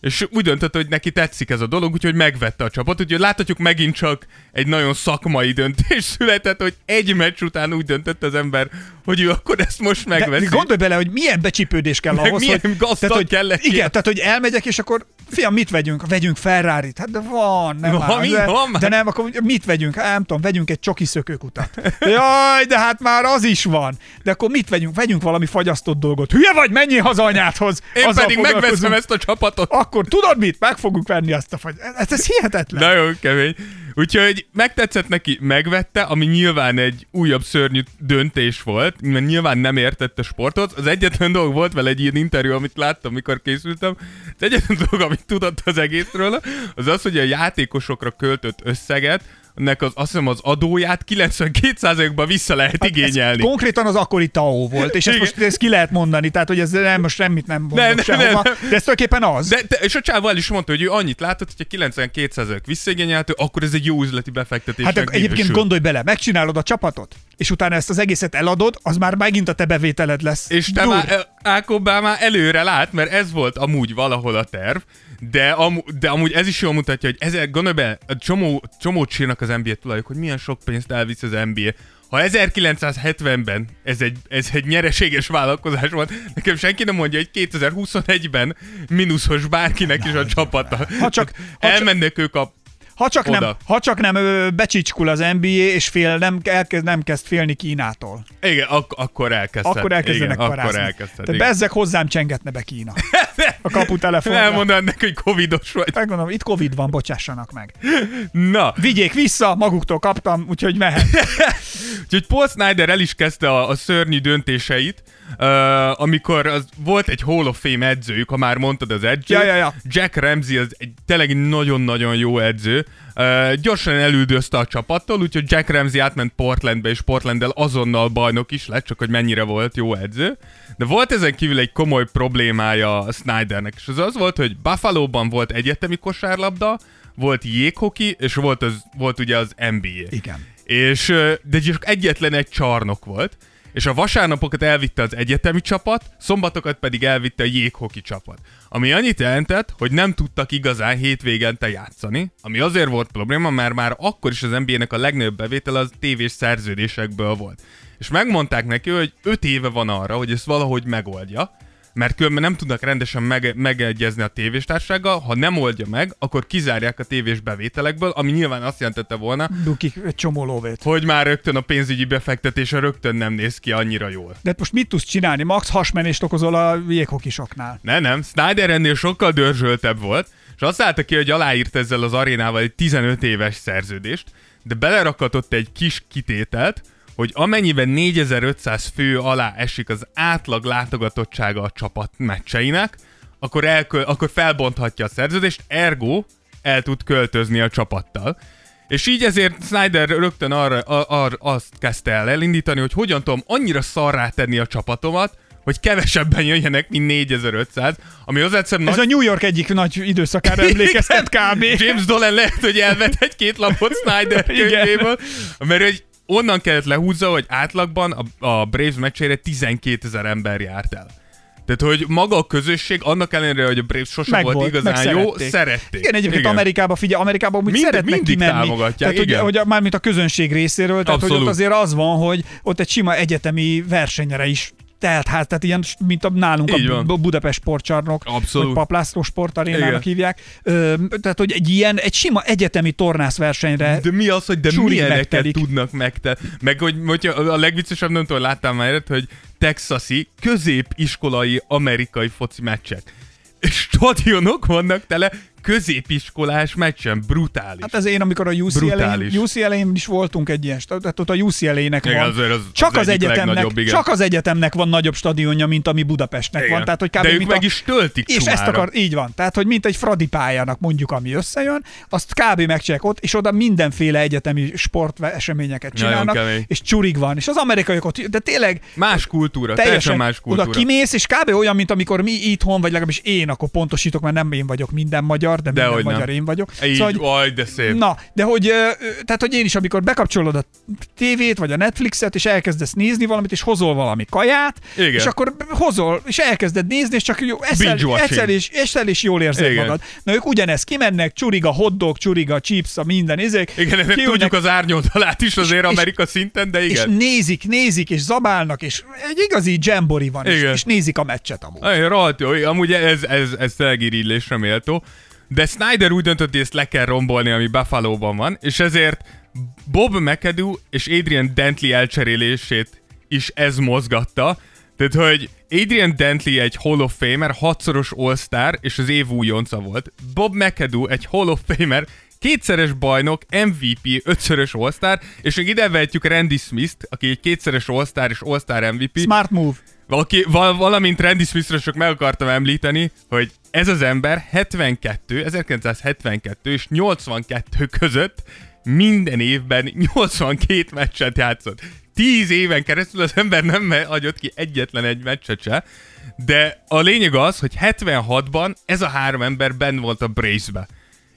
és úgy döntött, hogy neki tetszik ez a dolog, úgyhogy megvette a csapat. Úgyhogy láthatjuk megint csak egy nagyon szakmai döntés [laughs] született, hogy egy meccs után úgy döntött az ember, hogy ő akkor ezt most De megveszi. gondolj bele, hogy milyen becsípődés kell Meg ahhoz, milyen hogy... gazdag tehát, hogy, kell. Igen, tehát hogy elmegyek, és akkor fiam, mit vegyünk? Vegyünk Ferrari-t. Hát de van, nem Van, áll, mi de, van már? de nem, akkor mit vegyünk? Hát, nem tudom, vegyünk egy csoki szökőkutat. [laughs] Jaj, de hát már az is van. De akkor mit vegyünk? Vegyünk valami fagyasztott dolgot. Hülye vagy, menjél haza anyádhoz. Én Azzal pedig megveszem ezt a csapatot. Akkor tudod mit? Meg fogjuk venni azt a fagy. Ez, ez hihetetlen. Nagyon kemény. Úgyhogy megtetszett neki, megvette, ami nyilván egy újabb szörnyű döntés volt, mert nyilván nem értette sportot. Az egyetlen dolog volt vele egy ilyen interjú, amit láttam, mikor készültem. Az egyetlen dolog, amit tudott az egészről, az az, hogy a játékosokra költött összeget, ennek az, azt hiszem az adóját 92%-ban vissza lehet Hát igényelni. Ez konkrétan az akkori TAO volt, és ezt most ezt ki lehet mondani, tehát hogy ez nem, most semmit nem mondok Ne, ne, sehova, ne, de ez tulajdonképpen az. De, de, és a csávó el is mondta, hogy ő annyit látott, hogyha 92% visszaigényelhető, akkor ez egy jó üzleti befektetés. Hát egyébként gondolj bele, megcsinálod a csapatot, és utána ezt az egészet eladod, az már megint a te bevételed lesz. És te Dur. már, Ákobá már előre lát, mert ez volt amúgy valahol a terv, de, amu, de amúgy ez is jól mutatja, hogy ezek, gondolj be, a csomó, csomót sírnak az NBA tulajok, hogy milyen sok pénzt elvisz az NBA. Ha 1970-ben ez egy, ez egy nyereséges vállalkozás volt, nekem senki nem mondja, hogy 2021-ben mínuszos bárkinek is a csapata. Ha csak- ha csak- Elmennek ők a Ha csak nem, ha csak nem ö, becsicskul az NBA, és fél, nem, elkezd, nem kezd félni Kínától. Igen, ak- akkor elkezdted. Akkor elkezdenek igen, parázni. Akkor elkezdted. Tehát bezzek hozzám csengetne be Kína. A kaputelefon. Elmondanád neki, hogy covidos vagy. Megmondom, itt Covid van, bocsássanak meg. Na, Vigyék vissza, maguktól kaptam, úgyhogy mehet. [laughs] Úgyhogy Paul Snyder el is kezdte a, a szörnyű döntéseit, uh, amikor az, volt egy Hall of Fame edzőjük, ha már mondtad az edző. Ja, ja, ja. Jack Ramsey az egy tényleg nagyon-nagyon jó edző. Uh, gyorsan elüldözte a csapattól, úgyhogy Jack Ramsey átment Portlandbe, és Portlanddel azonnal bajnok is lett, csak hogy mennyire volt jó edző. De volt ezen kívül egy komoly problémája a Snydernek, és az az volt, hogy Buffalo-ban volt egyetemi kosárlabda, volt jéghoki, és volt, az, volt ugye az NBA. Igen. És, de csak egyetlen egy csarnok volt, és a vasárnapokat elvitte az egyetemi csapat, szombatokat pedig elvitte a jéghoki csapat. Ami annyit jelentett, hogy nem tudtak igazán hétvégente játszani, ami azért volt probléma, mert már akkor is az NBA-nek a legnagyobb bevétel az tévés szerződésekből volt. És megmondták neki, hogy 5 éve van arra, hogy ezt valahogy megoldja, mert különben nem tudnak rendesen meg- megegyezni a tévéstársággal, ha nem oldja meg, akkor kizárják a tévés bevételekből, ami nyilván azt jelentette volna, Bukik egy csomó lóvét. hogy már rögtön a pénzügyi befektetése rögtön nem néz ki annyira jól. De most mit tudsz csinálni? Max hasmenést okozol a jéghokisoknál. Ne, nem, Snyder ennél sokkal dörzsöltebb volt, és azt állta ki, hogy aláírt ezzel az arénával egy 15 éves szerződést, de belerakatott egy kis kitételt, hogy amennyiben 4500 fő alá esik az átlag látogatottsága a csapat meccseinek, akkor, elkö- akkor felbonthatja a szerződést, ergo el tud költözni a csapattal. És így ezért Snyder rögtön arra, ar, ar, azt kezdte el elindítani, hogy hogyan tudom annyira szarrá tenni a csapatomat, hogy kevesebben jöjjenek, mint 4500, ami az egyszerűen Ez a New York egyik nagy időszakára [laughs] emlékeztet kb. James Dolan lehet, hogy elvet egy-két lapot Snyder [laughs] könyvéből, mert hogy onnan kellett lehúzza, hogy átlagban a, a Braves meccsére 12 ezer ember járt el. Tehát, hogy maga a közösség, annak ellenére, hogy a Braves sose Meg volt, volt, igazán meg jó, szerették. szerették. Igen, egyébként Amerikában, figyelj, Amerikában úgy Mind- szeretnek mindig kimenni. támogatják, tehát, hogy, igen. hogy, a- mármint a közönség részéről, tehát hogy Abszolút. ott azért az van, hogy ott egy sima egyetemi versenyre is telt hát, tehát ilyen, mint a, nálunk Így a van. Bu- Budapest sportcsarnok, Abszolút. vagy Paplászló sportarénának hívják. Ö, tehát, hogy egy ilyen, egy sima egyetemi tornászversenyre De mi az, hogy de milyeneket megtelik. tudnak megtenni? Meg hogy, hogy a legviccesebb, nem tudom, láttál már hogy texasi középiskolai amerikai foci meccsek. És stadionok vannak tele középiskolás meccsen, brutális. Hát ez én, amikor a Brutális. UCLA-n is voltunk egy ilyen, tehát ott a UCLA-nek van. azért az- csak az az, egyetemnek, igen. csak az egyetemnek van nagyobb stadionja, mint ami Budapestnek Igen. van. Tehát, hogy kb. De ők mint meg a, is töltik és ezt sumára. akar, így van. Tehát, hogy mint egy Fradi pályának mondjuk, ami összejön, azt kb. megcsinálják ott, és oda mindenféle egyetemi sporteseményeket csinálnak, és csurig van. És az amerikaiak ott, de tényleg Más kultúra, teljesen, más kultúra. oda kimész, és kb. olyan, mint amikor mi itthon, vagy legalábbis én, akkor pontosítok, mert nem én vagyok minden magyar, de minden Dehogy nem. magyar én vagyok. Így, Szóval, aj, de szép. Na, de hogy, tehát, hogy én is, amikor bekapcsolod a tévét, vagy a Netflixet, és elkezdesz nézni valamit, és hozol valami kaját, Igen. és akkor hozol, és elkezded nézni, és csak jó, eszel, eszel, és, eszel, és jól érzed Igen. magad. Na, ők ugyanezt kimennek, csuriga hotdog, csuriga chips, a minden izék. Igen, kiülnek, tudjuk az árnyoldalát is azért és- Amerika szinten, de és igen. nézik, nézik, és zabálnak, és egy igazi jambori van, és, és nézik a meccset amúgy. Aj, rohadt jó, amúgy ez, ez, ez irigylésre méltó. De Snyder úgy döntött, hogy ezt le kell rombolni, ami Buffalo-ban van, és ezért Bob McAdoo és Adrian Dantley elcserélését is ez mozgatta. Tehát, hogy Adrian Dantley egy Hall of Famer, hatszoros All-Star, és az év újonca volt. Bob McAdoo egy Hall of Famer, kétszeres bajnok, MVP, ötszörös All-Star, és még ide vehetjük Randy Smith-t, aki egy kétszeres All-Star és All-Star MVP. Smart move. Valaki, val, valamint Randy Smithről csak meg akartam említeni, hogy ez az ember 72, 1972 és 82 között minden évben 82 meccset játszott. 10 éven keresztül az ember nem adott ki egyetlen egy meccset se, de a lényeg az, hogy 76-ban ez a három ember benn volt a Brace-be.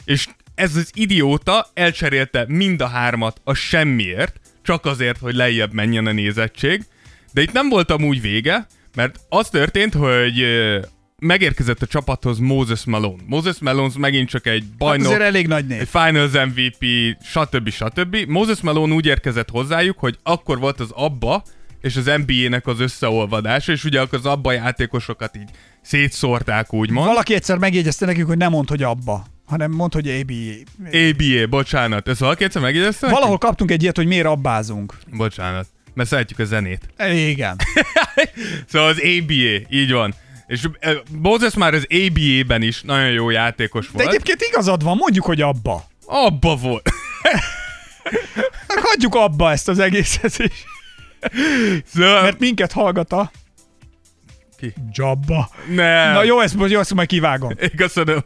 És ez az idióta elcserélte mind a hármat a semmiért, csak azért, hogy lejjebb menjen a nézettség. De itt nem volt amúgy vége, mert az történt, hogy megérkezett a csapathoz Moses Malone. Moses Malone megint csak egy Hát bajnok, azért elég nagy név. egy Finals MVP, stb. stb. Moses Malone úgy érkezett hozzájuk, hogy akkor volt az abba és az NBA-nek az összeolvadása, és ugye akkor az abba játékosokat így szétszórták, úgymond. Valaki egyszer megjegyezte nekünk, hogy nem mond, hogy abba, hanem mond, hogy ABA. ABA, bocsánat. Ez valaki egyszer megjegyezte? Valahol kaptunk egy ilyet, hogy miért abbázunk. Bocsánat. Mert szeretjük a zenét. [laughs] Igen. Szóval az ABA, így van. És Moses már az ABA-ben is nagyon jó játékos De volt. egyébként igazad van, mondjuk, hogy abba. Abba volt. [laughs] Hagyjuk abba ezt az egészet is. Szóval, Mert minket hallgat a... Ki? Jabba. Nem. Na jó, ezt, jó, ezt majd kivágom. Köszönöm.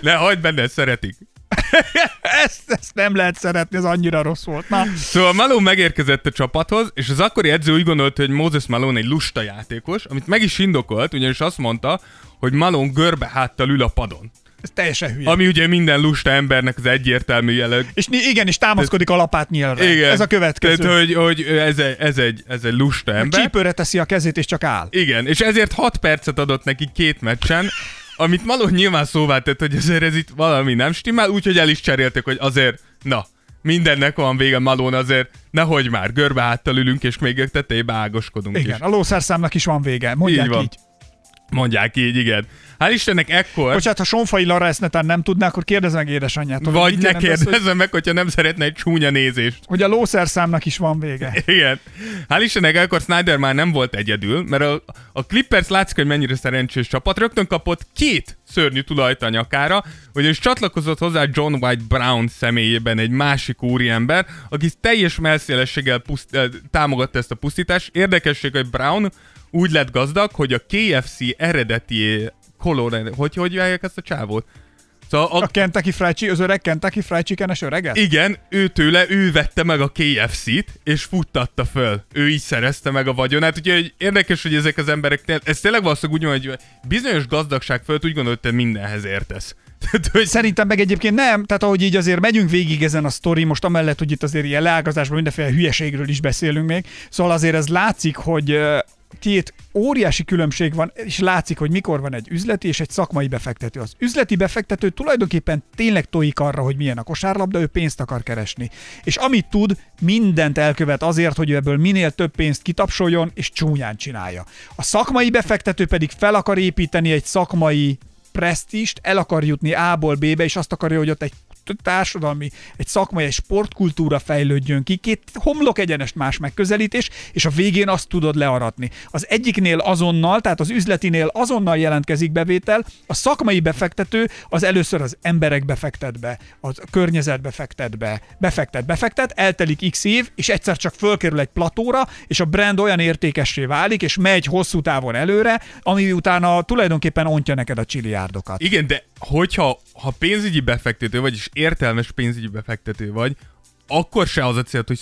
Ne, hagyd benne, szeretik. [laughs] Ezt, ezt nem lehet szeretni, ez annyira rossz volt. Na, Szóval Malone megérkezett a csapathoz, és az akkori edző úgy gondolta, hogy Moses Malone egy lusta játékos, amit meg is indokolt, ugyanis azt mondta, hogy Malone görbe háttal ül a padon. ez teljesen hülye. Ami ugye minden lusta embernek az egyértelmű jele. És igen, és támaszkodik a lapát nyilván. Igen. Ez a következő. Tehát, hogy, hogy ez, egy, ez, egy, ez egy lusta ember. Csípőre teszi a kezét, és csak áll. Igen, és ezért 6 percet adott neki két meccsen, amit Malone nyilván szóvá tett, hogy azért ez itt valami nem stimmel, úgyhogy el is cserélték, hogy azért, na, mindennek van vége Malone, azért nehogy már, görbe háttal ülünk, és még tetejébe ágoskodunk Igen, is. a lószerszámnak is van vége. Mondják Így így. van. Mondják így, igen. Hál' Istennek ekkor, Bocsánat, ha Sonfai Lara ezt netán nem tudná, akkor kérdezz meg édesanyját. hogy vagy ne ez, hogy, kérdezzem meg, hogyha nem szeretne egy csúnya nézést. hogy a lószerszámnak is van vége. [laughs] Igen. Hál' Istennek ekkor Snyder már nem volt egyedül, mert a, a Clippers látszik, hogy mennyire szerencsés csapat. Rögtön kapott két szörnyű tulajt a nyakára, ugyanis csatlakozott hozzá John White Brown személyében egy másik úriember, aki teljes melszélességgel puszt, eh, támogatta ezt a pusztítást. Érdekesség, hogy Brown úgy lett gazdag, hogy a KFC eredeti Colorado, hogy hogy hívják ezt a csávót? Szóval a, A Kentucky Fried Chicken, az öreg Kentucky Fried Chicken-es öreget? igen, ő tőle, ő vette meg a KFC-t, és futtatta föl. Ő így szerezte meg a vagyonát, úgyhogy érdekes, hogy ezek az emberek, ez tényleg valószínűleg úgy van, hogy bizonyos gazdagság fölött úgy gondolod, hogy te mindenhez értesz. [laughs] Tehát, hogy Szerintem meg egyébként nem, tehát ahogy így azért megyünk végig ezen a sztori, most amellett, hogy itt azért ilyen leágazásban mindenféle hülyeségről is beszélünk még, szóval azért ez látszik, hogy két óriási különbség van, és látszik, hogy mikor van egy üzleti és egy szakmai befektető. Az üzleti befektető tulajdonképpen tényleg tojik arra, hogy milyen a kosárlabda, ő pénzt akar keresni. És amit tud, mindent elkövet azért, hogy ő ebből minél több pénzt kitapsoljon, és csúnyán csinálja. A szakmai befektető pedig fel akar építeni egy szakmai presztist, el akar jutni A-ból B-be, és azt akarja, hogy ott egy társadalmi, egy szakmai, egy sportkultúra fejlődjön ki, két homlok egyenest más megközelítés, és a végén azt tudod learatni. Az egyiknél azonnal, tehát az üzletinél azonnal jelentkezik bevétel, a szakmai befektető az először az emberek befektet be, a környezetbe fektet be, befektet, befektet, eltelik x év, és egyszer csak fölkerül egy platóra, és a brand olyan értékessé válik, és megy hosszú távon előre, ami utána tulajdonképpen ontja neked a csiliárdokat. igen, de hogyha ha pénzügyi befektető vagy, és értelmes pénzügyi befektető vagy, akkor se az a cél, hogy...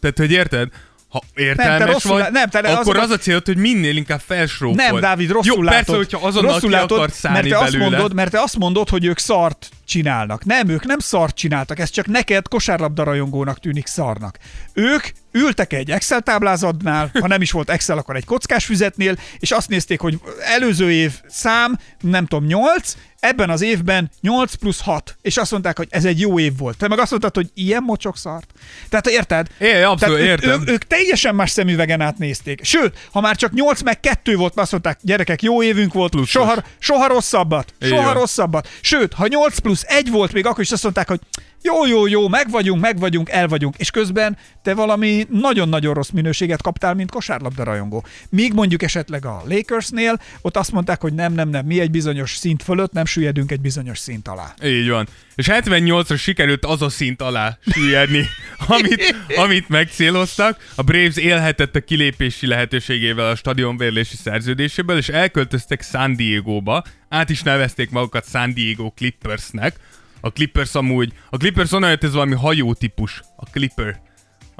Tehát, hogy érted? Ha értelmes rosszul vagy, nem, te akkor az- az a cél, hogy minél inkább felsrópol. Nem, Dávid, rosszul Jó, látod. persze, hogyha azonnal rosszul látod, akarsz szállni mert te, azt belőle. mondod, mert te azt mondod, hogy ők szart csinálnak. Nem, ők nem szart csináltak, ez csak neked kosárlabda rajongónak tűnik szarnak. Ők ültek egy Excel táblázatnál, ha nem is volt Excel, akkor egy kockás füzetnél, és azt nézték, hogy előző év szám, nem tudom, 8, ebben az évben 8 plusz 6, és azt mondták, hogy ez egy jó év volt. Te meg azt mondtad, hogy ilyen mocsok szart. Tehát érted? É, abszolút Tehát értem. Ők, ők, ők teljesen más szemüvegen átnézték. Sőt, ha már csak 8 meg 2 volt, azt mondták, gyerekek, jó évünk volt, Pluszos. soha, soha rosszabbat, Így soha rosszabbat. Sőt, ha 8 plusz 1 volt, még akkor is azt mondták, hogy jó, jó, jó, meg vagyunk, meg vagyunk, el vagyunk, és közben te valami nagyon-nagyon rossz minőséget kaptál, mint kosárlabda rajongó. Míg mondjuk esetleg a Lakersnél, ott azt mondták, hogy nem, nem, nem, mi egy bizonyos szint fölött nem süllyedünk egy bizonyos szint alá. Így van. És 78-ra sikerült az a szint alá süllyedni, [laughs] amit, amit megcéloztak. A Braves élhetett a kilépési lehetőségével a stadionbérlési szerződéséből, és elköltöztek San Diego-ba. Át is nevezték magukat San Diego Clippersnek. A Clippers amúgy, a Clippers onnan jött ez valami hajó típus, a Clipper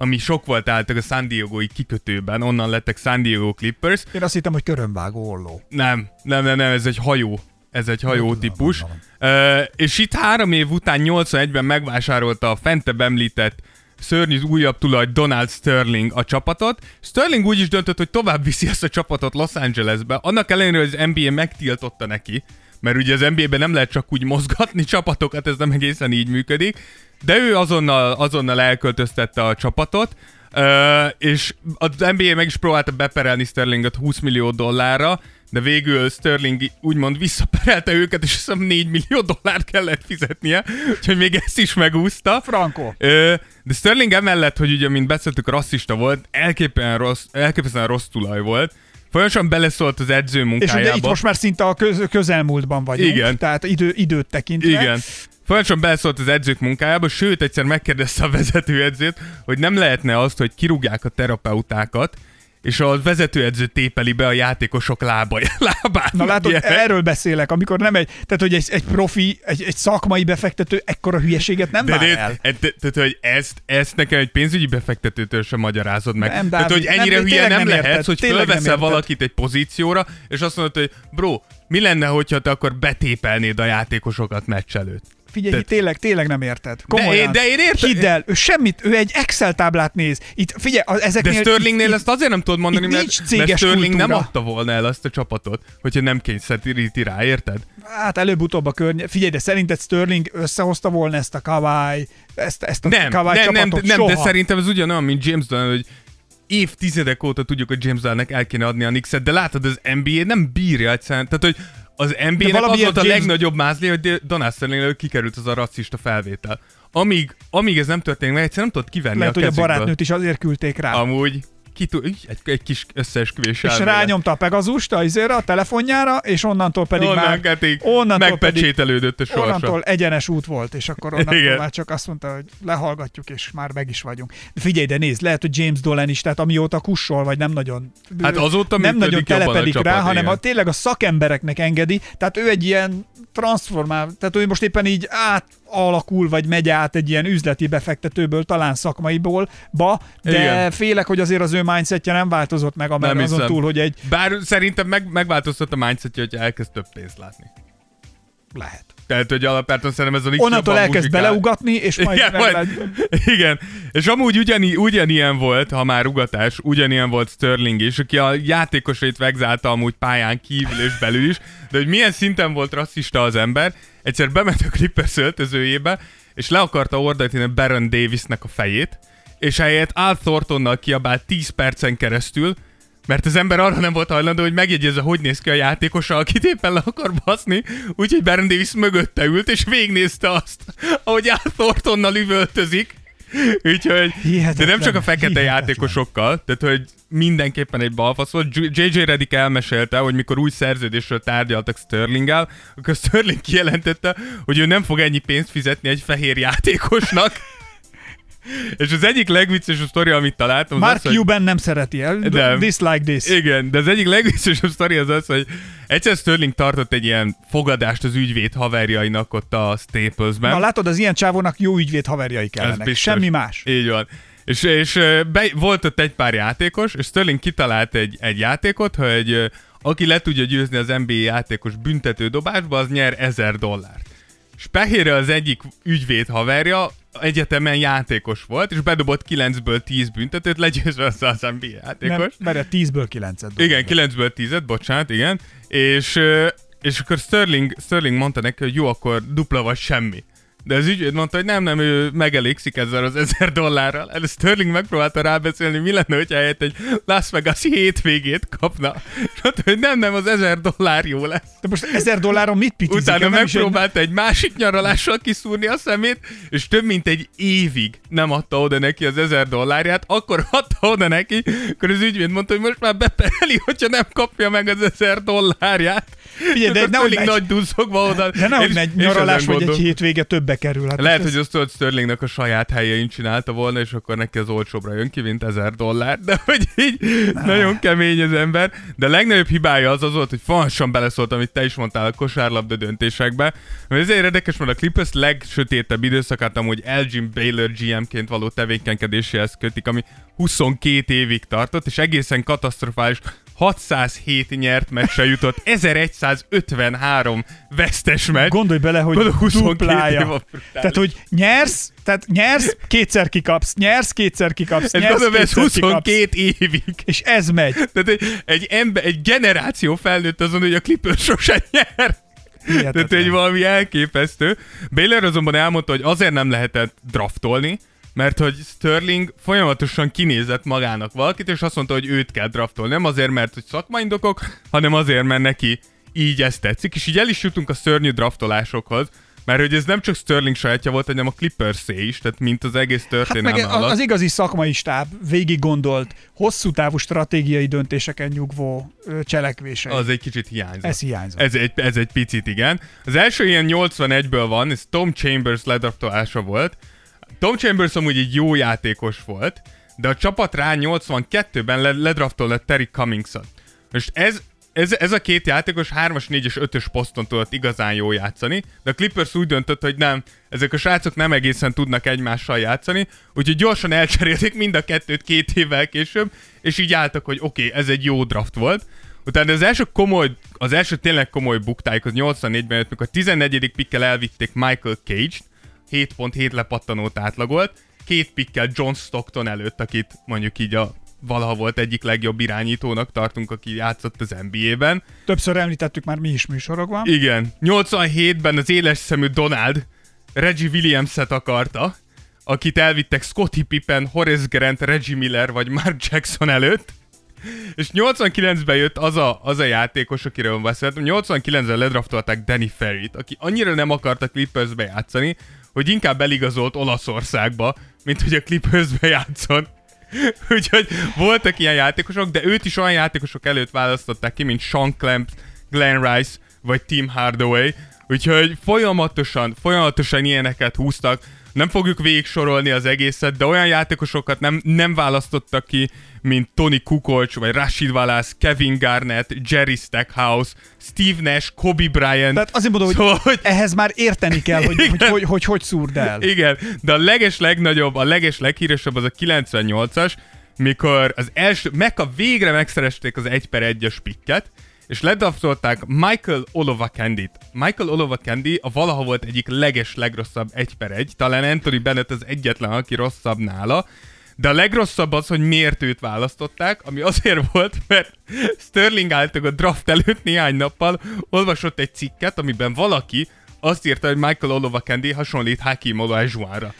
ami sok volt álltak a San Diego-i kikötőben, onnan lettek San Diego Clippers. Én azt hittem, hogy körömvágó olló. Nem, nem, nem, nem, ez egy hajó. Ez egy hajó típus. Uh, és itt három év után 81-ben megvásárolta a fentebb említett szörnyű újabb tulaj Donald Sterling a csapatot. Sterling úgy is döntött, hogy tovább viszi ezt a csapatot Los Angelesbe, annak ellenére, hogy az NBA megtiltotta neki, mert ugye az NBA-ben nem lehet csak úgy mozgatni csapatokat, ez nem egészen így működik, de ő azonnal, azonnal elköltöztette a csapatot, és az NBA meg is próbálta beperelni Sterlinget 20 millió dollárra, de végül Sterling úgymond visszaperelte őket, és hiszem 4 millió dollárt kellett fizetnie, úgyhogy még ezt is megúszta. Franco. De Sterling emellett, hogy ugye, mint beszéltük, rasszista volt, elképesztően rossz, elképesztően rossz tulaj volt. Folyamatosan beleszólt az edző És munkájába. ugye itt most már szinte a köz, közelmúltban vagyunk, Igen. tehát idő, időt tekintve. Igen. Folyamatosan beleszólt az edzők munkájába, sőt, egyszer megkérdezte a vezetőedzőt, hogy nem lehetne azt, hogy kirúgják a terapeutákat, és a vezetőedző tépeli be a játékosok lába, [laughs] lábát. Na látod, Ilyen. erről beszélek, amikor nem egy, tehát hogy egy, egy profi, egy, egy szakmai befektető ekkora hülyeséget nem de, vár el. de, tehát, hogy ezt, ezt nekem egy pénzügyi befektetőtől sem magyarázod meg. Nem, tehát, hogy ennyire nem, hülye nem, nem lehetsz, hogy fölveszel valakit egy pozícióra, és azt mondod, hogy bro, mi lenne, hogyha te akkor betépelnéd a játékosokat meccs előtt? Figyelj, Tehát- tényleg, tényleg nem érted. Komolyan. én- de én értem. Hidd el, ő semmit, ő egy Excel táblát néz. Itt, figyelj, De ezeknél... Sterlingnél itt, ezt azért nem tudod mondani, mert, nincs mert céges Sterling nem kultúra. adta volna el azt a csapatot, hogyha nem kényszeríti rá, érted? Hát előbb-utóbb a környe... Figyelj, de szerinted Sterling összehozta volna ezt a Kawai, ezt, ezt a Nem, Kawai nem, nem, csapatot? nem, Soha. de szerintem ez ugyanolyan, mint James Dolan, hogy évtizedek óta tudjuk, hogy James Dolannek el kéne adni a Knicks-et, de látod, az NBA nem bírja egyszerűen. Tehát, hogy az NBA-nek az volt a James- legnagyobb mázli, hogy Donald Sterlingről kikerült az a rasszista felvétel. Amíg, amíg ez nem történik meg, egyszerűen nem tudod kivenni Lehet, a hogy a kezükből. barátnőt is azért küldték rá. Amúgy ki tud, így, egy, egy kis összeesküvés és elmélet. rányomta a Pegazust a, izére, a telefonjára, és onnantól pedig Onnan már... kették, onnantól pedig, megpecsételődött a sorsa. onnantól egyenes út volt, és akkor onnantól Igen. már csak azt mondta, hogy lehallgatjuk, és már meg is vagyunk. De figyelj, de nézd, lehet, hogy James Dolan is, tehát amióta kussol, vagy nem nagyon... Hát azóta nem nagyon telepedik csapat, rá, hanem igen. a, tényleg a szakembereknek engedi, tehát ő egy ilyen transformál, tehát ő most éppen így átalakul, vagy megy át egy ilyen üzleti befektetőből, talán szakmaiból, ba, de Igen. félek, hogy azért az ő mindsetje nem változott meg, Nem azon hiszem. túl, hogy egy Bár szerintem meg, megváltoztat a mindsetje, hogy elkezd több pénzt látni. lehet. Tehát, hogy alapvetően szerintem ez a Knicks Onnantól elkezd muzsikál. beleugatni, és [laughs] majd, Igen, majd, [laughs] igen, és amúgy ugyani, ugyanilyen volt, ha már ugatás, ugyanilyen volt Sterling is, aki a játékosait vegzálta amúgy pályán kívül és belül is, de hogy milyen szinten volt rasszista az ember, egyszer bement a Clippers öltözőjébe, és le akarta ordítani Baron Davisnek a fejét, és helyett Al Thorntonnal kiabált 10 percen keresztül, mert az ember arra nem volt hajlandó, hogy megjegyezze, hogy néz ki a játékosa, akit éppen le akar baszni, úgyhogy Baron Davis mögötte ült, és végignézte azt, ahogy Al Thorntonnal üvöltözik. Úgyhogy, de Hihetetlen, nem csak a fekete hihetetlen. játékosokkal, tehát hogy mindenképpen egy balfasz volt. JJ Redick elmesélte, hogy mikor új szerződésről tárgyaltak Sterlinggel, akkor Sterling kijelentette, hogy ő nem fog ennyi pénzt fizetni egy fehér játékosnak. És az egyik legviccesebb sztori, amit találtam, az Mark az, hogy... Cuban nem szereti el. Nem. This like this. Igen, de az egyik legviccesebb sztori az az, hogy egyszer Sterling tartott egy ilyen fogadást az ügyvéd haverjainak ott a Staplesben. Na látod, az ilyen csávónak jó ügyvéd haverjai kellenek. Semmi más. Így van. És, és be, volt ott egy pár játékos, és Sterling kitalált egy, egy játékot, hogy aki le tudja győzni az NBA játékos büntető dobásba, az nyer 1000 dollárt. És Pehére az egyik ügyvéd haverja egyetemen játékos volt, és bedobott 9-ből 10 büntetőt, legyőzve össze az NBA játékos. Nem, mert 10-ből 9-et Igen, 9-ből 10 bocsánat, igen. És, és akkor Sterling, Sterling mondta neki, hogy jó, akkor dupla vagy semmi. De az ügyvéd mondta, hogy nem, nem, ő megelégszik ezzel az ezer dollárral. Ez Sterling megpróbálta rábeszélni, mi lenne, hogyha helyett egy Las Vegas hétvégét kapna. És mondta, hogy nem, nem, az ezer dollár jó lesz. De most 1000 dolláron mit pitizik? Utána Nem megpróbálta egy másik nyaralással kiszúrni a szemét, és több mint egy évig nem adta oda neki az ezer dollárját, akkor adta oda neki, akkor az ügyvéd mondta, hogy most már bepereli, hogyha nem kapja meg az ezer dollárját. Figyelj, de nehogy megy- nagy duzzogva oda. De nehogy És- egy és nyaralás vagy egy hétvége többe kerül. Hát Lehet, hogy azt tudod, Sterlingnek a saját helyein csinálta volna, és akkor neki az olcsóbbra jön ki, mint ezer dollár. De hogy így nagyon kemény az ember. De a legnagyobb hibája az az volt, hogy falsan beleszólt, amit te is mondtál a kosárlabda döntésekbe. Mert ezért érdekes, mert a Clippers legsötétebb időszakát amúgy Elgin Baylor GM-ként való tevékenykedéséhez kötik, ami 22 évig tartott, és egészen katasztrofális 607 nyert meccsre jutott, 1153 vesztes meccs. Gondolj bele, hogy Gondolj, 22 év duplája. Tehát, hogy nyersz, tehát nyersz, kétszer kikapsz, nyersz, kétszer kikapsz, Ez nyersz, gondolom, ez kétszer kikapsz, 22 évig. és ez megy. Tehát egy, egy, ember, egy generáció felnőtt azon, hogy a Clippers sose nyer. Tehát egy valami elképesztő. Baylor azonban elmondta, hogy azért nem lehetett draftolni, mert hogy Sterling folyamatosan kinézett magának valakit, és azt mondta, hogy őt kell draftolni. Nem azért, mert hogy szakmai indokok, hanem azért, mert neki így ezt tetszik. És így el is jutunk a szörnyű draftolásokhoz, mert hogy ez nem csak Sterling sajátja volt, hanem a clippers is, tehát mint az egész Hát történelme meg alatt. az igazi szakmai stáb végig gondolt, hosszú távú stratégiai döntéseken nyugvó ö, cselekvései. Az egy kicsit hiányzott. Ez hiányzott. Ez egy, ez egy picit, igen. Az első ilyen 81-ből van, ez Tom Chambers ledraftolása volt. Tom Chambers amúgy egy jó játékos volt, de a csapat rá 82-ben le- ledraftolta Terry Cummings-ot. Most ez, ez, ez a két játékos 3-as, 4-es, 5-ös poszton tudott igazán jól játszani, de a Clippers úgy döntött, hogy nem, ezek a srácok nem egészen tudnak egymással játszani, úgyhogy gyorsan elcserélték mind a kettőt két évvel később, és így álltak, hogy oké, okay, ez egy jó draft volt. Utána az első komoly, az első tényleg komoly buktájuk az 84-ben jött, mikor a 14. pikkel elvitték Michael Cage-t, 7.7 lepattanót átlagolt, két pikkel John Stockton előtt, akit mondjuk így a valaha volt egyik legjobb irányítónak tartunk, aki játszott az NBA-ben. Többször említettük már mi is műsorokban. Igen. 87-ben az éles szemű Donald Reggie Williams-et akarta, akit elvittek Scottie Pippen, Horace Grant, Reggie Miller vagy Mark Jackson előtt. És 89-ben jött az a, az a játékos, akiről beszéltem. 89-ben ledraftolták Danny Ferry-t, aki annyira nem akarta Clippersbe játszani, hogy inkább eligazolt Olaszországba, mint hogy a Clippersbe játszon. [laughs] Úgyhogy voltak ilyen játékosok, de őt is olyan játékosok előtt választották ki, mint Sean Clamp, Glenn Rice vagy Tim Hardaway. Úgyhogy folyamatosan, folyamatosan ilyeneket húztak. Nem fogjuk végig sorolni az egészet, de olyan játékosokat nem, nem választottak ki, mint Tony Kukoc, vagy Rashid Wallace, Kevin Garnett, Jerry Stackhouse, Steve Nash, Kobe Bryant. Tehát azért mondom, hogy, Szóval, hogy ehhez már érteni kell, hogy hogy, hogy, hogy, hogy szúrd el. Igen, de a leges legnagyobb, a leges leghíresebb az a 98-as, mikor az első, Mecca végre megszeresték az 1 per 1-es pikket, és ledraftolták Michael Olowakandit. Michael Olowakandi a valaha volt egyik leges legrosszabb 1 per 1, talán Anthony Bennett az egyetlen, aki rosszabb nála, de a legrosszabb az, hogy miért őt választották, ami azért volt, mert Sterling álltak a draft előtt néhány nappal, olvasott egy cikket, amiben valaki azt írta, hogy Michael Olowakandi hasonlít Hakim Olajuwonra.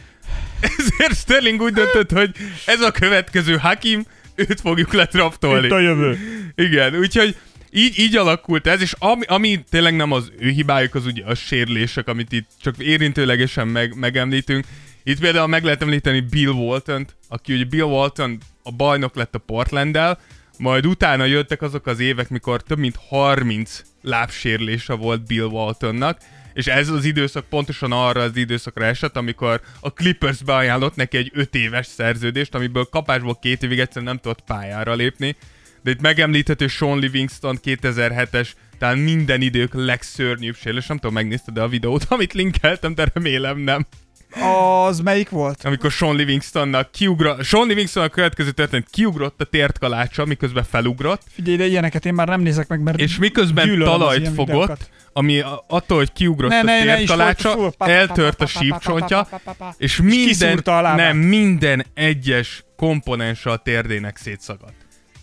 Ezért Sterling úgy döntött, hogy ez a következő Hakim, őt fogjuk ledraftolni. Itt a jövő. Igen, úgyhogy így, így alakult ez, és ami, ami tényleg nem az ő hibájuk, az ugye a sérülések, amit itt csak érintőlegesen meg, megemlítünk. Itt például meg lehet említeni Bill walton aki ugye Bill Walton a bajnok lett a Portlanddel, majd utána jöttek azok az évek, mikor több mint 30 lábsérülése volt Bill Waltonnak, és ez az időszak pontosan arra az időszakra esett, amikor a Clippers beajánlott neki egy 5 éves szerződést, amiből kapásból két évig egyszerűen nem tudott pályára lépni. De itt megemlíthető Sean Livingston 2007-es, talán minden idők legszörnyűbb sérülés. Nem tudom, megnézted de a videót, [laughs] amit linkeltem, de remélem nem. Az melyik volt? Amikor Sean Livingstonnak kiugrott, Sean Livingston a következő történet kiugrott a tért kalácsa, miközben felugrott, Figyelj, de ilyeneket én már nem nézek meg, mert és miközben talajt fogott, videókat. ami attól, hogy kiugrott Ne, a ne, tért kalácsa, eltört a sípcsontja, és minden, nem, minden egyes komponense a térdének szétszagadt.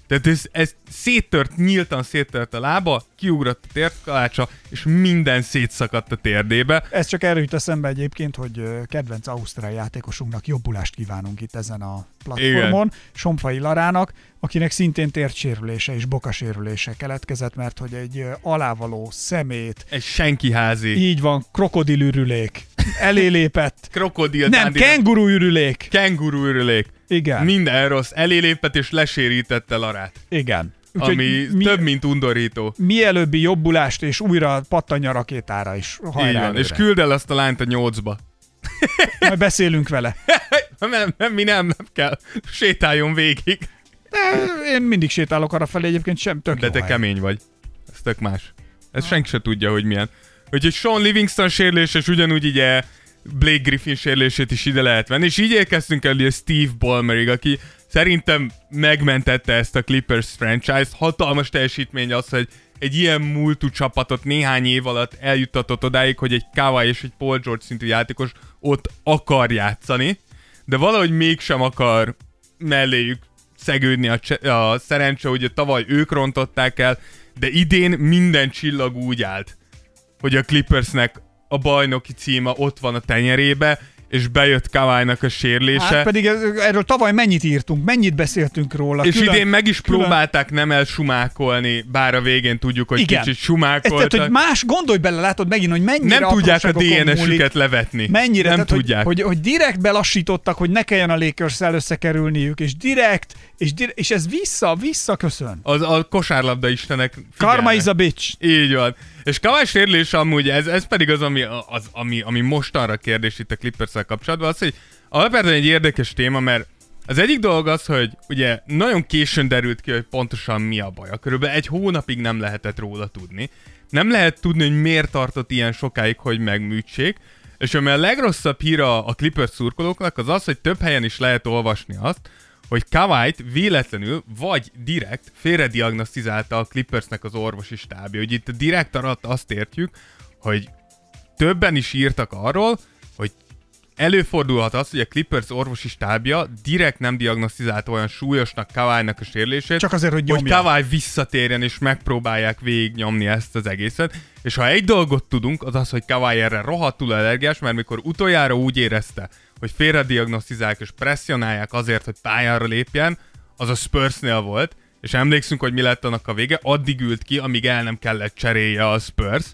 Tehát ez, ez széttört, nyíltan széttört a lába, kiugrott a térkalácsa, és minden szétszakadt a térdébe. Ez csak erről jut eszembe egyébként, hogy kedvenc ausztrál játékosunknak jobbulást kívánunk itt ezen a platformon, Somfai Larának, akinek szintén térdsérülése és bokasérülése keletkezett, mert hogy egy alávaló szemét, Egy senki házi. így van, krokodilürülék, elélépett, [laughs] Krokodil nem, kenguruürülék, kenguru ürülék. igen, Minden rossz. Elélépett és lesérítette Larát. igen. Ami mi, több, mint undorító. mielőbbi jobbulást, és újra pattanja a rakétára is. Hajrá. És előre. küld el azt a lányt a nyolcba. [laughs] Majd beszélünk vele. [laughs] Nem, nem, mi nem, nem kell. Sétáljon végig. De én mindig sétálok arra felé, egyébként sem tök De te hely. kemény vagy. Ez tök más. Ez senki se tudja, hogy milyen. Úgyhogy Sean Livingston sérülés, és ugyanúgy ugye Blake Griffin sérülését is ide lehet venni. És így érkeztünk el ugye Steve Ballmerig, aki szerintem megmentette ezt a Clippers franchise-t. Hatalmas teljesítmény az, hogy egy ilyen múltú csapatot néhány év alatt eljuttatott odáig, hogy egy Kawhi és egy Paul George szintű játékos ott akar játszani, de valahogy mégsem akar melléjük szegődni a, cse- a szerencse, ugye tavaly ők rontották el, de idén minden csillag úgy állt, hogy a Clippersnek a bajnoki címa ott van a tenyerébe, és bejött Kawhi-nak a sérülése. Hát pedig erről tavaly mennyit írtunk, mennyit beszéltünk róla. és külön- idén meg is külön- próbálták nem elsumákolni, bár a végén tudjuk, hogy Igen. kicsit Ez, sumákoltak. tehát, hogy más, gondolj bele, látod megint, hogy mennyire nem tudják a. DNS-üket levetni. Mennyire, nem tehát, tudják. Hogy, hogy, hogy direkt belassítottak, hogy ne kelljen a lakers összekerülniük, és direkt, és, direkt, és ez vissza, vissza köszön. Az, a kosárlabda istenek Karma figyelnek. is a bitch. Így van. És Kawhi sérülés amúgy, ez, ez pedig az, ami, az, ami, ami mostanra kérdés itt a clippers kapcsolatban, az, hogy alapvetően egy érdekes téma, mert Az egyik dolog az, hogy ugye nagyon későn derült ki, hogy pontosan mi a baj. Körülbelül egy hónapig nem lehetett róla tudni. Nem lehet tudni, hogy miért tartott ilyen sokáig, hogy megműtsék. És ami a legrosszabb hír a, a Clippers szurkolóknak, az az, hogy több helyen is lehet olvasni azt, hogy Kawait véletlenül vagy direkt félrediagnosztizálta a Clippersnek az orvosi stábja. Hogy itt direkt alatt azt értjük, hogy többen is írtak arról, hogy előfordulhat az, hogy a Clippers orvosi stábja direkt nem diagnosztizálta olyan súlyosnak Kawai-nak a sérülését, Csak azért, hogy hogy nyomja. Kawai visszatérjen és megpróbálják végignyomni ezt az egészet. És ha egy dolgot tudunk, az az, hogy Kawai erre rohadtul allergiás, mert mikor utoljára úgy érezte, hogy félrediagnosztizálják és presszionálják azért, hogy pályára lépjen, az a Spursnél volt, és emlékszünk, hogy mi lett annak a vége, addig ült ki, amíg el nem kellett cserélje a Spurs.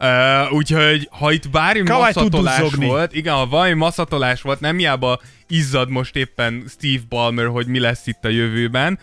Uh, úgyhogy ha itt bármi Kawhi tud masszatolás volt, igen, ha valami masszatolás volt, nem hiába izzad most éppen Steve Ballmer, hogy mi lesz itt a jövőben.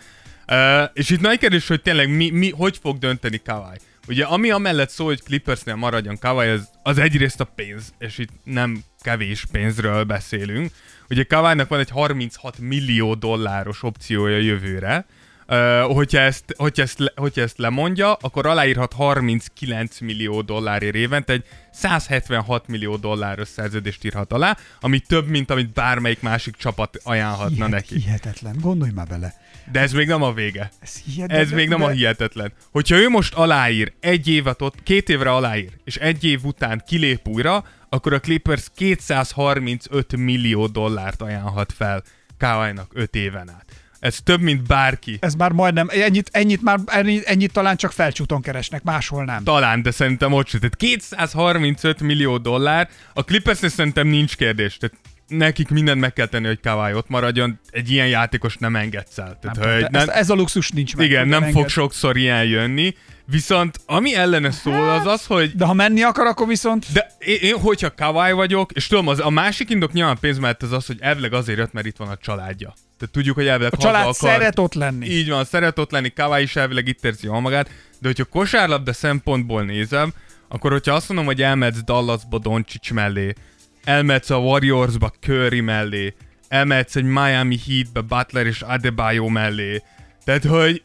Uh, és itt nagy kérdés, hogy tényleg mi, mi, hogy fog dönteni Kawhi. Ugye ami amellett szól, hogy Clippersnél maradjon Kawhi, az, az egyrészt a pénz, és itt nem kevés pénzről beszélünk. Ugye Kawhi-nak van egy 36 millió dolláros opciója jövőre, Uh, hogyha, ezt, hogyha, ezt, le- hogyha ezt lemondja, akkor aláírhat 39 millió dollárért évente, egy 176 millió dolláros szerződést írhat alá, ami több, mint amit bármelyik másik csapat ajánlhatna Hihet, neki. hihetetlen, gondolj már bele. De ez még nem a vége. Ez, hihetetlen, Ez még nem a hihetetlen. Hogyha ő most aláír, egy évet ott, két évre aláír, és egy év után kilép újra, akkor a Clippers 235 millió dollárt ajánlhat fel Kawhi-nak 5 éven át. Ez több, mint bárki. Ez már majdnem, ennyit, ennyit már, ennyit, ennyit talán csak felcsúton keresnek, máshol nem. Talán, de szerintem ott sem. Tehát 235 millió dollár, a Clippersnél szerintem nincs kérdés. Tehát nekik mindent meg kell tenni, hogy Kawhi ott maradjon. Egy ilyen játékos nem engedsz el. Tehát, nem, hogy nem, ez, a luxus nincs meg. igen, nem enged. fog sokszor ilyen jönni. Viszont ami ellene szól, az az, hogy De ha menni akar, akkor viszont... de én, én hogyha Kawhi vagyok, és tudom, az, a másik indok nyilván pénz mellett az az, hogy elvileg azért jött, mert itt van a családja. Tehát tudjuk, hogy elvileg A család akar. szeret ott lenni. Így van, szeret ott lenni, Kawhi is elvileg itt érzi jól magát, de hogyha kosárlabda szempontból nézem, akkor hogyha azt mondom, hogy elmehetsz Dallasba Doncic mellé, elmehetsz a Warriorsba Curry mellé, elmehetsz egy Miami Heatbe Butler és Adebayo mellé, tehát hogy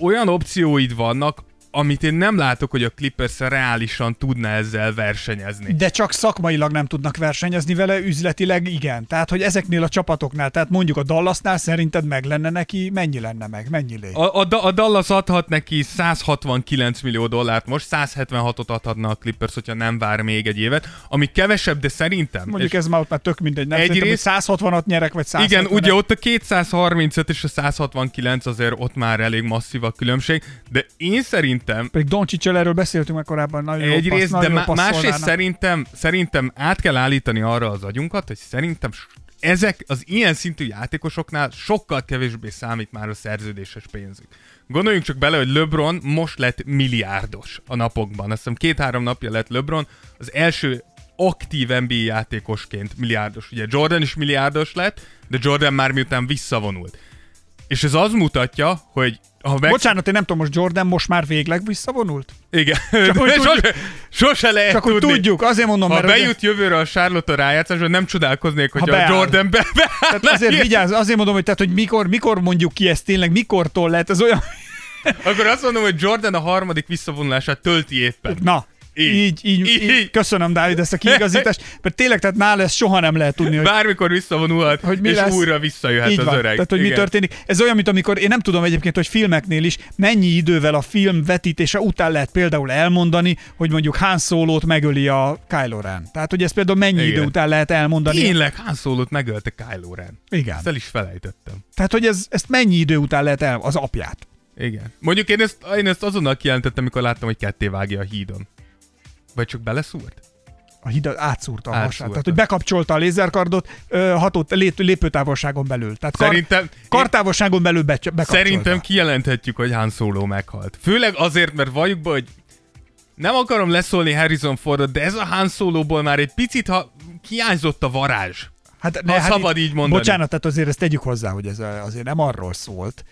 olyan opcióid vannak, amit én nem látok, hogy a Clippers reálisan tudna ezzel versenyezni. De csak szakmailag nem tudnak versenyezni vele, üzletileg igen. Tehát, hogy ezeknél a csapatoknál, tehát mondjuk a Dallasnál szerinted meg lenne neki, mennyi lenne meg, mennyi lé? A, a, a Dallas adhat neki 169 millió dollárt most, 176-ot adhatna a Clippers, hogyha nem vár még egy évet, ami kevesebb, de szerintem. Mondjuk ez már ott már tök mindegy, nem? Egyrészt- hogy 160-at nyerek, vagy 170 igen, ugye ott a 235 és a 169 azért ott már elég masszív a különbség, de én szerintem Pedig Doncsicsel erről beszéltünk már korábban, nagyon jó passz, Egyrészt, de nagyon jó má- másrészt szerintem, szerintem át kell állítani arra az agyunkat, hogy szerintem ezek az ilyen szintű játékosoknál sokkal kevésbé számít már a szerződéses pénzük. Gondoljunk csak bele, hogy LeBron most lett milliárdos a napokban. Azt hiszem két-három napja lett LeBron az első aktív NBA játékosként milliárdos. Ugye Jordan is milliárdos lett, de Jordan már miután visszavonult. És ez az mutatja, hogy ha meg... Bocsánat, én nem tudom, most Jordan most már végleg visszavonult? Igen. Csak hogy [laughs] sose, tudjuk- sose lehet Csak hogy tudni. tudjuk, azért mondom, Ha mert ugye- bejut jövőre a Charlotte a rájátszásra, nem csodálkoznék, hogy a beáll. Jordan be, be [laughs] tehát azért vigyázz, azért mondom, hogy, tehát, hogy mikor, mikor mondjuk ki ezt tényleg, mikortól lehet, ez olyan... Akkor azt mondom, hogy Jordan a harmadik visszavonulását tölti éppen. Na, Így. így, így, így. Köszönöm, Dávid, ezt a kiigazítást, mert tényleg, tehát nála ezt soha nem lehet tudni, hogy Bármikor visszavonulhat, hogy mi és lesz. újra visszajöhet így az van. öreg. Tehát, hogy mi Igen. történik. Ez olyan, mint amikor én nem tudom egyébként, hogy filmeknél is mennyi idővel a film vetítése után lehet például elmondani, hogy mondjuk Han Solo-t megöli a Kylo Ren. Tehát, hogy ezt például mennyi Igen. idő után lehet elmondani. Tényleg, Han Solo-t megölte Kylo Ren. Igen. Ezt el is felejtettem. Tehát, hogy ez, ezt mennyi idő után lehet el, az apját. Igen. Mondjuk én ezt, én ezt azonnal kijelentettem, amikor láttam, hogy ketté vágja a hídon. Vagy csak beleszúrt? A híd átszúrta a hasát. Tehát, hogy bekapcsolta a lézerkardot ö, hatott lép, lépőtávolságon belül. Tehát kar, Szerintem... kartávolságon belül be, bekapcsolta. Szerintem kijelenthetjük, hogy Han Solo meghalt. Főleg azért, mert valljuk be, hogy nem akarom leszólni Harrison Fordot, de ez a Han Solo-ból már egy picit ha hiányzott a varázs. Hát, Ha szabad itt- így mondani. Bocsánat, tehát azért ezt tegyük hozzá, hogy ez azért nem arról szólt,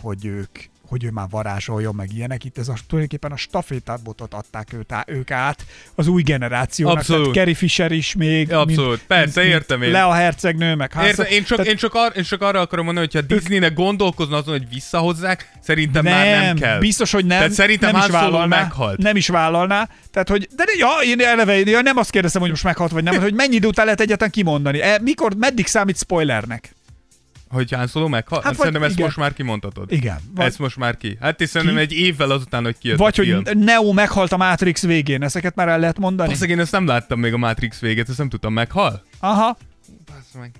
hogy ők hogy ő már varázsoljon, meg ilyenek. Itt ez a, tulajdonképpen a stafétabotot adták őt, á- ők át az új generációnak. Abszolút. Tehát Carrie Fisher is még. Abszolút. Persze, értem én. Lea hercegnő, meg Hansa. Érte, én, csak, Tehát én, csak ar, én csak arra akarom mondani, hogyha Disneynek gondolkozna azon, hogy visszahozzák, szerintem nem, már nem kell. biztos, hogy nem. Tehát szerintem nem is vállalná, meghalt. Nem is vállalná. Tehát, hogy, de ja, én eleve ja, nem azt kérdezem, hogy most meghalt vagy nem, hogy mennyi idő után lehet egyáltalán kimondani. E, mikor, meddig számít spoilernek? Hogy Han Solo meghal? Hát Hát vagy szerintem ezt igen. most már kimondhatod. Igen. Vagy, Ezt most már ki. Hát szerintem Ki? egy évvel azután, hogy kijött vagy hogy Neo meghalt a Matrix végén, ezeket már el lehet mondani? Basszeg, én ezt nem láttam még a Matrix végét, ezt nem tudtam, meghal? Aha. Bassz meg.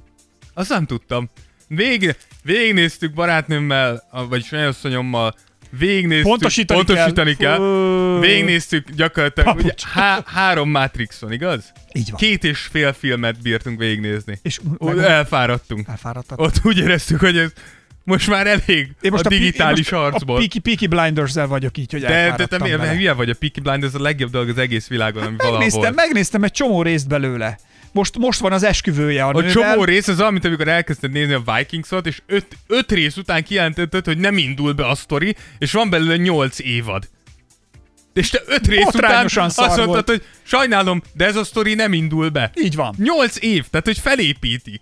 Azt nem tudtam. Vég, végignéztük barátnőmmel, vagy sajasszonyommal, végignéztük, Pontosítani pontosítani kell. kell. Végignéztük gyakorlatilag ugye, há, három Matrixon, igaz? Így van. Két és fél filmet bírtunk végignézni. És meg- elfáradtunk. elfáradtak. Ott úgy éreztük, hogy ez most már elég Én most a Pi- digitális most harcból. A Peaky, Peaky Blinders-el vagyok így, hogy de, de te vele. hülye vagy? A Peaky Blinders a legjobb dolog az egész világon, ami Megnéztem, megnéztem egy csomó részt belőle. Most, most van az esküvője a, A nővel. csomó rész az mint amikor elkezdted nézni a Vikings-ot, és öt, öt rész után kijelentetted, hogy nem indul be a sztori, és van belőle nyolc évad. És te öt rész után azt mondtad, volt. hogy sajnálom, de ez a sztori nem indul be. Így van. Nyolc év, tehát hogy felépítik.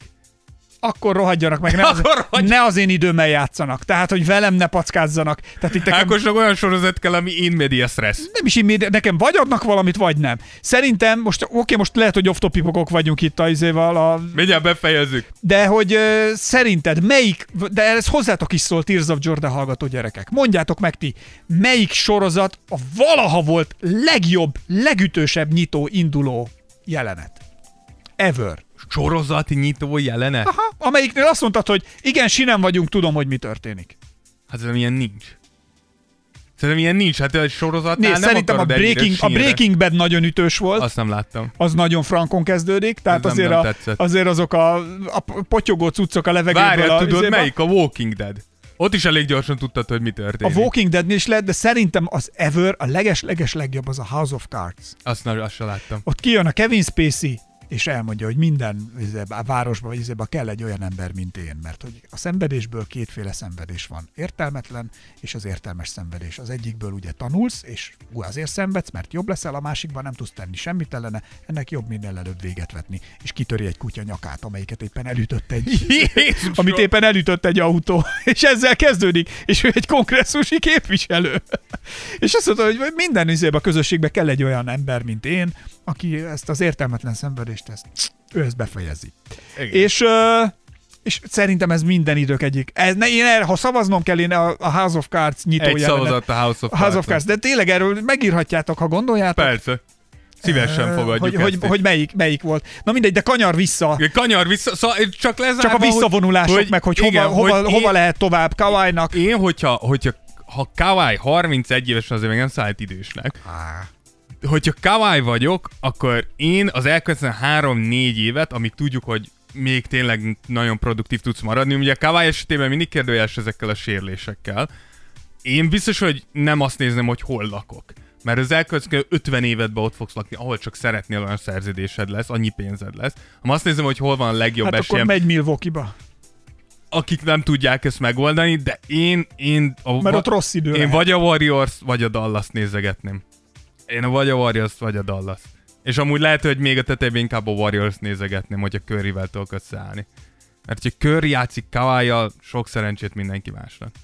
Akkor rohadjanak meg, ne [laughs] az, rohadj- ne az én időmmel játszanak. Tehát, hogy velem ne packázzanak. Tehát itt nekem, Ákosnak olyan sorozat kell, ami in media stress. nem is immedi- nekem vagy adnak valamit, vagy nem. Szerintem, most oké, most lehet, hogy off-topicok vagyunk itt a, izéval, a, Mindjárt befejezzük. de hogy ö, szerinted melyik, de ez hozzátok is szól Tears of Jordan hallgató gyerekek. Mondjátok meg ti, melyik sorozat a valaha volt legjobb, legütősebb nyitó induló jelenet? Ever. Sorozati nyitó jelene? Aha, amelyiknél azt mondtad, hogy igen, sinem vagyunk, tudom, hogy mi történik. Hát szerintem ilyen nincs. Szerintem ilyen nincs, hát egy sorozatnál Nézd, szerintem a Breaking, a. Breaking Bad nagyon ütős volt. Azt nem láttam. az nagyon frankon kezdődik, tehát Ez nem- azért, nem a, tetszett. azért azok a, a potyogó cuccok a levegőből. Várjál, a, tudod melyik? A Walking Dead. Ott is elég gyorsan tudtad, hogy mi A történik. Walking Deadnél is lehet, de szerintem az Ever, a leges-leges legjobb az a House of Cards. Azt, nem, azt sem láttam. Ott kijön a Kevin Spacey, és elmondja, hogy minden a városban vagy izébe kell egy olyan ember, mint én, mert hogy a szenvedésből kétféle szenvedés van. Értelmetlen és az értelmes szenvedés. Az egyikből ugye tanulsz, és ú, azért szenvedsz, mert jobb leszel, a másikban nem tudsz tenni semmit ellene, ennek jobb minél előbb véget vetni, és kitöri egy kutya nyakát, amelyiket éppen elütött egy amit éppen elütött egy autó, [laughs] és ezzel kezdődik, és ő egy kongresszusi képviselő. és azt mondta, hogy minden izébe a közösségbe kell egy olyan ember, mint én, aki ezt az értelmetlen szenvedést, ezt, ő ezt befejezi. Igen. És, és szerintem ez minden idők egyik. Ez, ne, én erre, ha szavaznom kell, én a, a House of Cards nyitó Egy szavazat a House of a House of Cards. De tényleg erről megírhatjátok, ha gondoljátok. Persze. Szívesen fogadjuk hogy, hogy, hogy melyik, melyik volt. Na mindegy, de kanyar vissza. Kanyar vissza, szóval csak lezárva, Csak a visszavonulások, hogy, meg hogy igen, hova, hova, hogy hova én, lehet tovább Kawai-nak. Én, hogyha, hogyha ha Kawai 31 évesen azért még nem számít idősnek, hogyha Kawai vagyok, akkor én az elkövetkező 3-4 évet, amíg tudjuk, hogy még tényleg nagyon produktív tudsz maradni, ugye Kawai esetében mindig kérdőjeles ezekkel a sérülésekkel, én biztos, hogy nem azt nézném, hogy hol lakok. Mert az elkövetkező 50 évedben ott fogsz lakni, ahol csak szeretnél, olyan szerződésed lesz, annyi pénzed lesz. Ha azt nézem, hogy hol van a legjobb Hát akkor esélyem, megy Milwaukee-ba. akik nem tudják ezt megoldani, de én, én, a, Mert ott rossz idő én lehet. vagy a Warriors, vagy a Dallas nézegetném. Én vagy a Warriors, vagy a Dallas. És amúgy lehet, hogy még a tetejében inkább a Warriors nézegetném, hogyha Curryvel tudok összeállni. Mert ha Curry játszik kawai sok szerencsét mindenki másnak.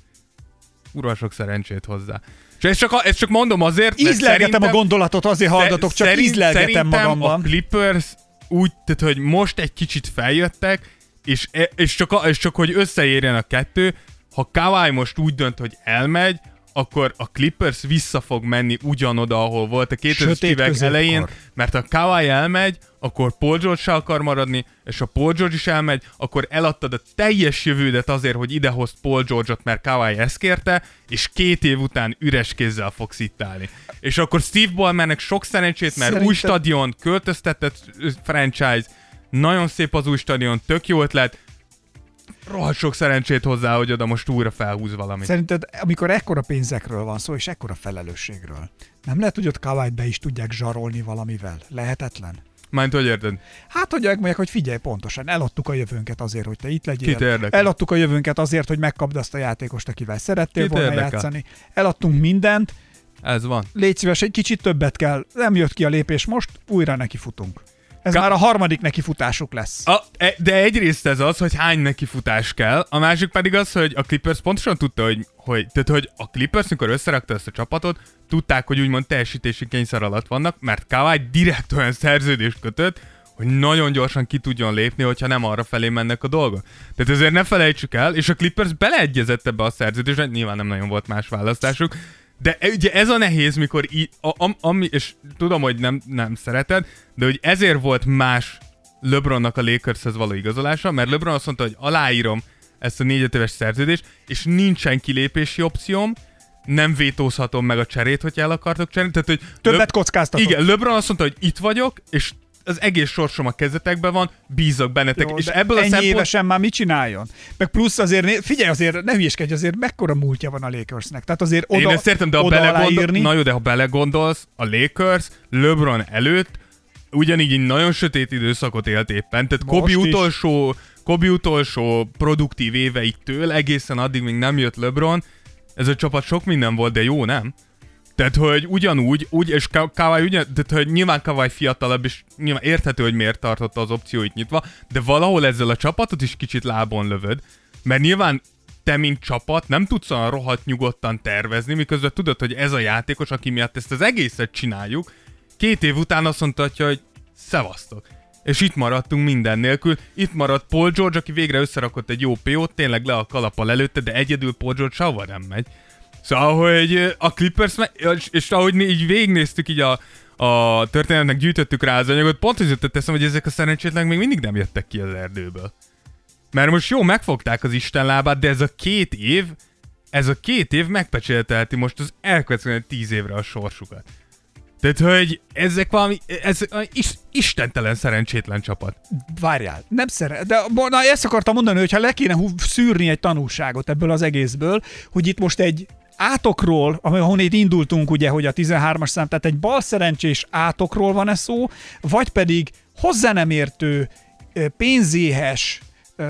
Ura, sok szerencsét hozzá. És ezt csak, ezt csak mondom azért, mert Ízlelgetem a gondolatot, azért hallgatok, csak szerint- ízlelgetem magamban. a Clippers úgy, tehát hogy most egy kicsit feljöttek, és, és, csak, és csak hogy összeérjen a kettő, ha Kawhi most úgy dönt, hogy elmegy, akkor a Clippers vissza fog menni ugyanoda, ahol volt a 2000-es Sötét évek középkor. elején, mert ha Kawhi elmegy, akkor Paul George se akar maradni, és ha Paul George is elmegy, akkor eladtad a teljes jövődet azért, hogy idehozt Paul George-ot, mert Kawhi ezt kérte, és két év után üres kézzel fogsz itt állni. És akkor Steve Ballmernek sok szerencsét, mert új Szerintem- stadion, költöztetett franchise, nagyon szép az új stadion, tök jó ötlet, rohadt sok szerencsét hozzá, hogy oda most újra felhúz valamit. Szerinted, amikor ekkora pénzekről van szó, és ekkora felelősségről, nem lehet, hogy ott Kawait be is tudják zsarolni valamivel? Lehetetlen? Mányt hogy érted? Hát, hogy mondják, hogy figyelj pontosan, eladtuk a jövőnket azért, hogy te itt legyél. Kit érdekel? Eladtuk a jövőnket azért, hogy megkapd azt a játékost, akivel szerettél Kit volna érdekel? játszani. Eladtunk mindent, Ez van. légy szíves, egy kicsit többet kell. Nem jött ki a lépés most, újra nekifutunk. Ez Ka- már a harmadik nekifutásuk lesz. A, e- de egyrészt ez az, hogy hány neki futás kell, a másik pedig az, hogy a Clippers pontosan tudta, hogy, hogy, tehát, hogy a Clippers, mikor összerakta ezt a csapatot, tudták, hogy úgymond teljesítési kényszer alatt vannak, mert Kawhi direkt olyan szerződést kötött, hogy nagyon gyorsan ki tudjon lépni, hogyha nem arra felé mennek a dolgok. Tehát ezért ne felejtsük el, és a Clippers beleegyezett ebbe a szerződésbe, nyilván nem nagyon volt más választásuk, de e- ugye ez a nehéz, mikor í- a, am, ami, és tudom, hogy nem, nem szereted, de hogy ezért volt más LeBronnak a Lakershez való igazolása, mert LeBron azt mondta, hogy aláírom ezt a négy éves szerződést, és nincsen kilépési opcióm, nem vétózhatom meg a cserét, hogy el akartok cserélni. Tehát, hogy Többet kockáztatok. Igen, LeBron azt mondta, hogy itt vagyok, és az egész sorsom a kezetekben van, bízok bennetek. Jó, és ebből a szempont... évesen már mit csináljon? Meg plusz azért, figyelj azért, ne hülyeskedj, azért mekkora múltja van a Lakersnek. Tehát azért oda, Én ezt értem, de ha oda belegondol... aláírni, Na jó, de ha belegondolsz, a Lakers LeBron előtt ugyanígy egy nagyon sötét időszakot élt éppen, tehát Most Kobe is. utolsó, Kobe utolsó produktív éveiktől egészen addig még nem jött LeBron, ez a csapat sok minden volt, de jó, nem? Tehát, hogy ugyanúgy, úgy, és Ka- Kawhi ugyan, tehát, hogy nyilván Kawhi fiatalabb, és nyilván érthető, hogy miért tartotta az opcióit nyitva, de valahol ezzel a csapatot is kicsit lábon lövöd, mert nyilván te, mint csapat nem tudsz olyan rohadt nyugodtan tervezni, miközben tudod, hogy ez a játékos, aki miatt ezt az egészet csináljuk, két év után azt mondta, hogy szevasztok. És itt maradtunk minden nélkül. Itt maradt Paul George, aki végre összerakott egy jó PO-t, tényleg le a kalappal előtte, de egyedül Paul George sehova nem megy. Szóval, hogy a Clippers, és, és ahogy mi így végignéztük így a, a történetnek, gyűjtöttük rá az anyagot, pont az jutott eszem, hogy ezek a szerencsétlenek még mindig nem jöttek ki az erdőből. Mert most jó, megfogták az Isten lábát, de ez a két év, ez a két év megpecsételheti most az elkövetkező tíz évre a sorsukat. Tehát, hogy ezek valami, ez is, istentelen szerencsétlen csapat. várjál, nem szeret, de na, ezt akartam mondani, hogy ha le kéne hú- szűrni egy tanulságot ebből az egészből, hogy itt most egy átokról, ahonnét indultunk ugye, hogy a 13-as szám, tehát egy balszerencsés átokról van ez szó, vagy pedig hozzá nem értő, pénzéhes ö,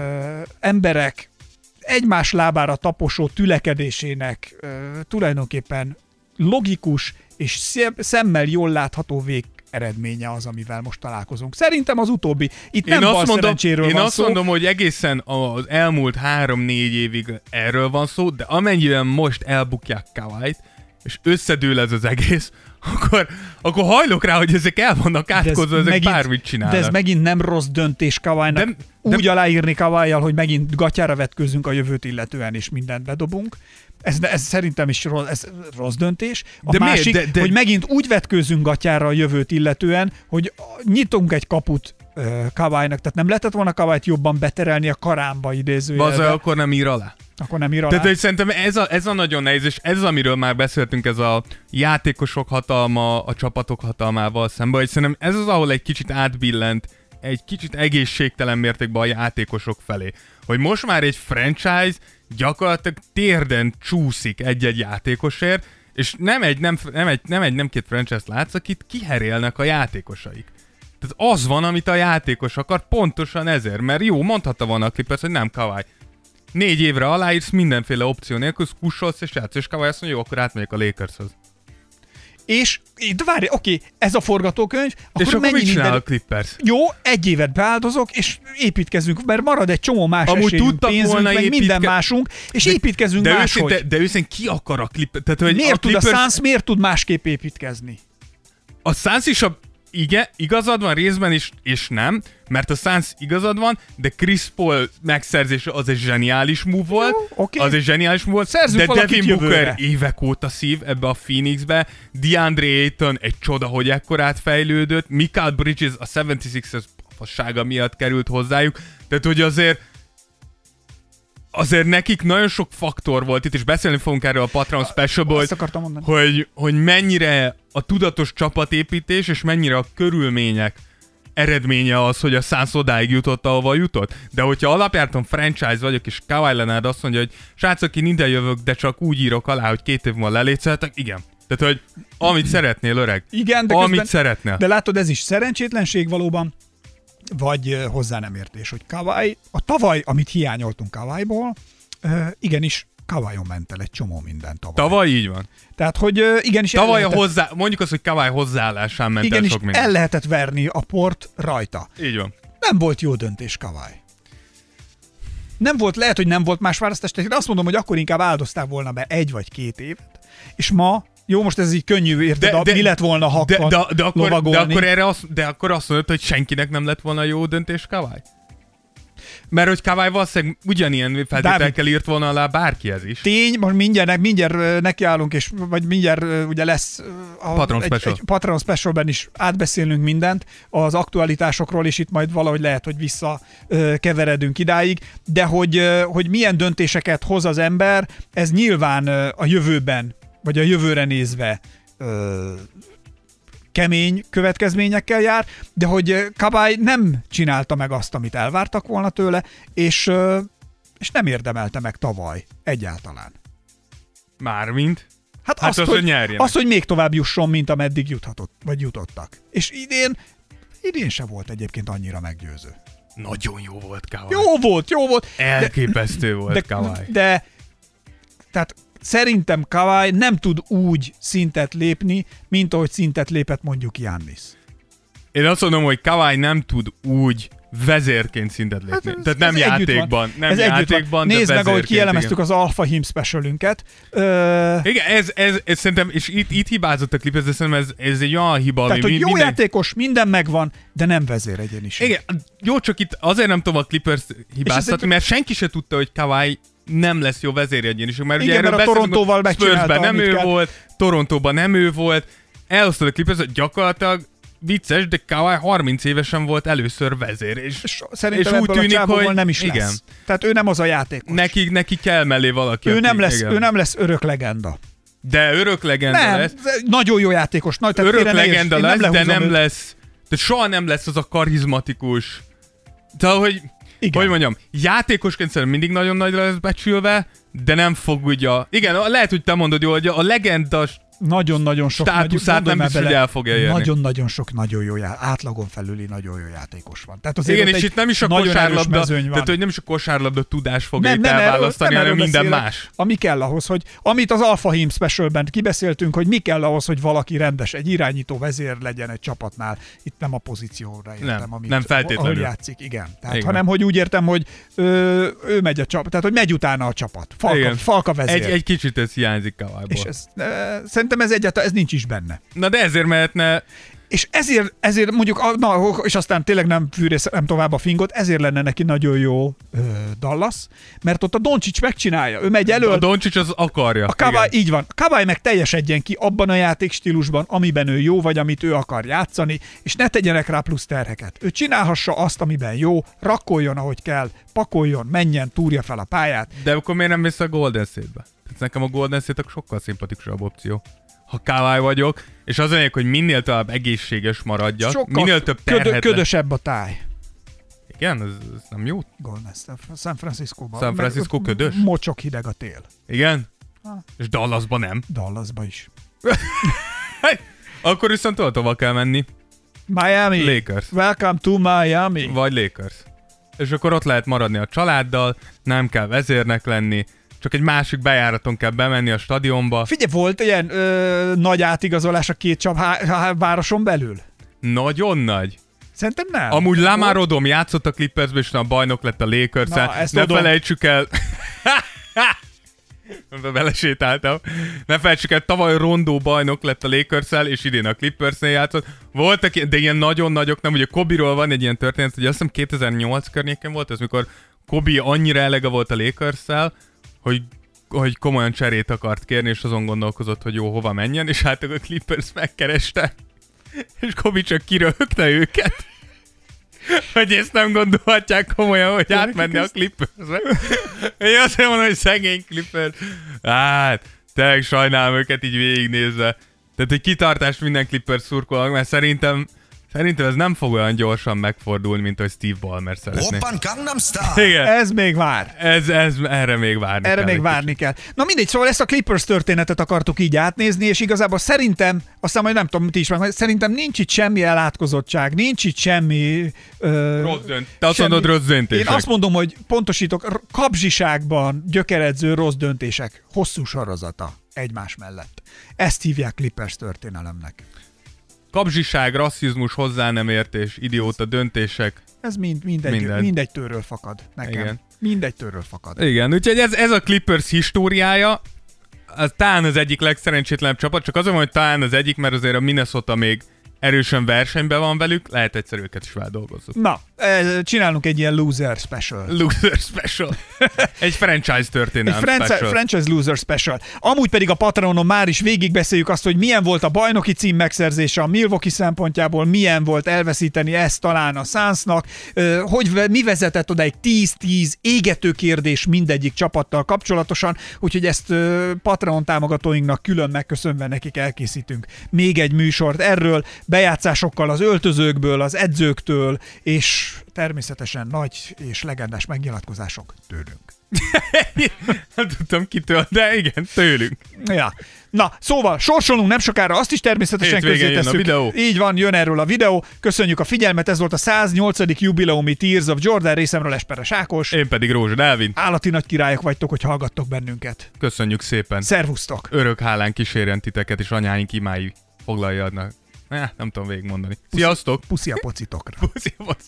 emberek egymás lábára taposó tülekedésének ö, tulajdonképpen logikus és szem- szemmel jól látható vég eredménye az, amivel most találkozunk. Szerintem az utóbbi. Itt nem én azt, bal mondom, én van azt szó. mondom, hogy egészen az elmúlt három-négy évig erről van szó, de amennyiben most elbukják Kawait, és összedől ez az egész, [laughs] akkor, akkor hajlok rá, hogy ezek el vannak De ez átkozva, ezek bármit csinálnak. De ez megint nem rossz döntés Kawájnak. De- Úgy de- aláírni Kawájjal, hogy megint gatyára vetkőzünk a jövőt illetően, és mindent bedobunk. Ez, ez szerintem is rossz, ez rossz döntés. A De miért? másik, De- de- hogy megint úgy vetkőzünk gatyára a jövőt illetően, hogy nyitunk egy kaput Kawájnak, tehát nem lehetett volna Kawájt jobban beterelni a karámba idézőjelbe, akkor nem ír alá. akkor nem ír alá. Tehát hogy szerintem ez a, ez a nagyon nehéz, és ez, amiről már beszéltünk, ez a játékosok hatalma a csapatok hatalmával szemben, hogy szerintem ez az, ahol egy kicsit átbillent, egy kicsit egészségtelen mértékben a játékosok felé. Hogy most már egy franchise gyakorlatilag térden csúszik egy-egy játékosért, és nem egy, nem, nem egy, nem egy, nem két franchise látsz, akit kiherélnek a játékosaik. Tehát az van, amit a játékos akar, pontosan ezért, mert jó, mondhatta volna a Clippers, hogy nem Kawai. Négy évre aláírsz mindenféle opció nélkül, kussolsz és játsz, és Kawai azt mondja, jó, akkor átmegyek a Lakershoz. És itt várj, oké, ez a forgatókönyv, akkor és akkor mennyi mit csinál minden... a Clippers? Jó, egy évet beáldozok, és építkezünk, mert marad egy csomó más Amúgy esélyünk, tudtak pénzünk, volna meg építke- minden másunk, és De- építkezünk de máshogy. őszinte, de őszintén ki akar a Clippers? Tehát, hogy miért a tud a Clippers, Suns, miért tud másképp építkezni? A Suns is a... Igen, igazad van részben is, és nem, mert a Suns igazad van, de Chris Paul megszerzése az egy zseniális move volt, oké. az egy zseniális move volt, Szerzünk de Devin Booker jövőre. évek óta szív ebbe a Phoenixbe, DeAndre Ayton egy csoda, hogy ekkorát fejlődött, Mikael Bridges a 76ers fassága miatt került hozzájuk, tehát hogy azért azért nekik nagyon sok faktor volt itt, és beszélni fogunk erről a Patreon Specialból, hogy, hogy, mennyire a tudatos csapatépítés, és mennyire a körülmények eredménye az, hogy a Suns odáig jutott, ahova jutott. De hogyha alapjártan franchise vagyok, és Kawhi Leonard azt mondja, hogy srácok, én innen jövök, de csak úgy írok alá, hogy két év múlva lelétszeltek, igen. Tehát, hogy amit szeretnél, öreg. Igen, de Amit közben, szeretnél. De látod, ez is szerencsétlenség valóban, vagy hozzá nem értés, hogy Kawai, a tavaly, amit hiányoltunk Kawaiból, igenis Kawaion ment el egy csomó minden tavaly. Tavaly így van. Tehát, hogy igenis el Tavaly a lehetett, hozzá, mondjuk azt, hogy Kawai hozzáállásán ment el igenis sok minden. el lehetett verni a port rajta. Így van. Nem volt jó döntés Kawai. Nem volt, lehet, hogy nem volt más választás, én azt mondom, hogy akkor inkább áldoztál volna be egy vagy két évet, és ma, jó, most ez így könnyű, érted, de, de, mi lett volna, ha de, de, de, akkor, de, akkor erre azt, de akkor azt mondod, hogy senkinek nem lett volna jó döntés Kawai? Mert hogy Kawai valószínűleg ugyanilyen feltételekkel írt volna alá bárkihez is. Tény, most mindjárt, mindjárt nekiállunk, és vagy mindjárt ugye lesz a, Patron egy, special. egy Patron Specialben is átbeszélünk mindent az aktualitásokról, és itt majd valahogy lehet, hogy vissza keveredünk idáig, de hogy, hogy milyen döntéseket hoz az ember, ez nyilván a jövőben, vagy a jövőre nézve ö, kemény következményekkel jár, de hogy Kabály nem csinálta meg azt, amit elvártak volna tőle, és, ö, és nem érdemelte meg tavaly egyáltalán. Mármint. Hát, Hát azt, az, hogy, hogy nyerjenek. azt, hogy még tovább jusson, mint ameddig juthatott, vagy jutottak. És idén, idén se volt egyébként annyira meggyőző. Nagyon jó volt Kawai. Jó volt, jó volt. Elképesztő volt de, Kawai. de, tehát szerintem Kawai nem tud úgy szintet lépni, mint ahogy szintet lépett mondjuk Jannis. Én azt mondom, hogy Kawai nem tud úgy vezérként szintet lépni. Hát ez- Tehát nem ez játékban. Nem ez játékban, de Nézd meg, ahogy kielemeztük igen. az Alpha Him specialünket. Ö, Igen, ez, ez, ez szerintem, és itt, itt hibázott a klip, ez, de szerintem ez, ez egy olyan hiba, tehát, ami hogy jó minden... játékos, minden megvan, de nem vezér egyéniség. Igen, jó, csak itt azért nem tudom a Clippers hibáztatni, egy- mert senki se tudta, hogy Kawai nem lesz jó vezéregyéniség. Mert Igen, ugye erről mert a Torontóval megcsinálta, nem ő kell. volt, Torontóban nem ő volt, elosztod a hogy gyakorlatilag vicces, de Kawai 30 évesen volt először vezér, és, És szerintem és úgy a tűnik, hogy nem is igen. lesz. Tehát ő nem az a játékos. Neki, neki kell mellé valaki. ő, aki- nem lesz, igen. ő nem lesz örök legenda. De örök legenda Nem, lesz. nagyon jó játékos. Nagy, tehát örök legenda lesz, de lehúzom nem őt. lesz, de soha nem lesz az a karizmatikus, tehát hogy, Igen. hogy mondjam, játékosként szerintem mindig nagyon nagyra lesz becsülve, de nem fog ugye, igen, lehet, hogy te mondod jól, hogy a legenda Nagyon-nagyon sok státuszát nem biztos, hogy el fogja érni. Nagyon-nagyon sok nagyon jó já- átlagon felüli nagyon jó játékos van. Tehát azért igen, és itt nem is a kosárlabda, tehát hogy nem is a kosárlabda tudás fogja nem, itt nem, erről, elválasztani, nem erről hanem minden beszélek. más. Ami kell ahhoz, hogy amit az Alpha Him Specialben kibeszéltünk, hogy mi kell ahhoz, hogy valaki rendes, egy irányító vezér legyen egy csapatnál. Itt nem a pozícióra értem, Nem, amit, nem feltétlenül. ahol játszik, igen. Tehát, Igen. hanem, hogy úgy értem, hogy ö, ő megy a csapat, tehát, hogy megy utána a csapat. Falka, Igen. falka vezér. Egy, egy kicsit ez hiányzik Kawaiból. és ez, e, szerintem ez egyáltalán ez nincs is benne. Na de ezért mehetne, És ezért, ezért mondjuk, na, és aztán tényleg nem fűrészem tovább a fingot, ezért lenne neki nagyon jó ö, Dallas, mert ott a Doncsics megcsinálja. Ő megy elő, a Doncsics az akarja. a Kawai, így van. Kawai meg teljesedjen ki abban a játékstílusban, amiben ő jó, vagy amit ő akar játszani, és ne tegyenek rá plusz terheket. Ő csinálhassa azt, amiben jó, rakoljon, ahogy kell, pakoljon, menjen, túrja fel a pályát. De akkor miért nem mész a Golden State-be? Tehát nekem a Golden State sokkal szimpatikusabb opció. Ha Kawai vagyok, és az lényeg, hogy minél tovább egészséges maradjak, Sokkal minél több ködö, terhet ködösebb a táj. Igen, ez, ez nem jó. Golden State, San Francisco-ban. San Francisco ködös? Mocsok hideg a tél. Igen? Ah. És Dallasban nem. Dallasba is. [laughs] Akkor viszont tudod, hova kell menni. Miami. Lakers. Welcome to Miami. Vagy Lakers. És akkor ott lehet maradni a családdal, nem kell vezérnek lenni, csak egy másik bejáraton kell bemenni a stadionba. Figyelj, volt ilyen ö, nagy átigazolás a két csap há- há- városon belül? Nagyon nagy. Szerintem nem. Amúgy Lamar Odom játszott a Clippersbe, és a bajnok lett a lakers Na, ezt Ne Odom- felejtsük el... [laughs] Belesétáltam. Ne felejtsük el, tavaly Rondó bajnok lett a lakers és idén a Clippersnél játszott. Voltak, ilyen- de ilyen nagyon nagyok, nem, ugye Kobiról van egy ilyen történet, hogy azt hiszem 2008 környéken volt, ez mikor Kobi annyira elege volt a lakers hogy hogy komolyan cserét akart kérni, és azon gondolkozott, hogy jó, hova menjen, és hát a Clippers megkereste, és Kobi csak kiröhögte őket. Hogy ezt nem gondolhatják komolyan, hogy átmenni a Clippersbe. Én azt mondom, hogy szegény Clippers. Hát, tényleg sajnálom őket így végignézve. Tehát egy kitartást minden Clippers szurkolnak, mert szerintem Szerintem ez nem fog olyan gyorsan megfordulni, mint hogy Steve Ballmer szeretné. Oppan Gangnam Style. Igen, Ez még vár. ez, ez, erre még várni Erre kell még várni kell. Na mindegy, szóval ezt a Clippers történetet akartuk így átnézni, és igazából szerintem, aztán majd nem tudom, ti is meg, szerintem nincs itt semmi elátkozottság, nincs itt semmi... Ö, Rossz dönt- Te azt mondod, rossz döntések. Én azt mondom, hogy pontosítok, kapzsiságban gyökeredző rossz döntések, hosszú sorozata egymás mellett. Ezt hívják Clippers történelemnek. Kapzsiság, rasszizmus, hozzá nem értés, idióta döntések. Ez mind, mindegy, Minden. mindegy tőről fakad nekem. Igen. Mindegy tőről fakad. Igen, úgyhogy ez, ez a Clippers históriája, az talán az egyik legszerencsétlenebb csapat, csak azon, hogy talán az egyik, mert azért a Minnesota még erősen versenyben van velük, lehet egyszer őket is feldolgozni. Na, csinálunk egy ilyen loser special. Loser special. [laughs] Egy franchise Egy történelem franchise, special. franchise Loser Special. Amúgy pedig a Patreonon már is végigbeszéljük azt, hogy milyen volt a bajnoki cím megszerzése a Milwaukee szempontjából, milyen volt elveszíteni ezt talán a Sunsnak, hogy mi vezetett odáig 10-10 égető kérdés mindegyik csapattal kapcsolatosan, úgyhogy ezt Patreon támogatóinknak külön megköszönve nekik elkészítünk még egy műsort erről, bejátszásokkal az öltözőkből, az edzőktől, és természetesen nagy és legendás megnyilatkozások tőlünk. [laughs] Nem tudtam kitől, de igen, tőlünk. Ja. Na, szóval sorsolunk nem sokára, azt is természetesen közé jön a tesszük. videó. Így van, jön erről a videó. Köszönjük a figyelmet, ez volt a 108. jubileumi Tears of Jordan részemről Esperes Ákos. Én pedig Rózsa Dávid. Állati nagy királyok vagytok, hogy hallgattok bennünket. Köszönjük szépen. Szervusztok! Örök hálán kísérjen titeket, és anyáink imái foglaljanak. Eh, nem tudom végigmondani. Sziasztok! Puszi a pocitokra. [laughs] Puszi, puszi.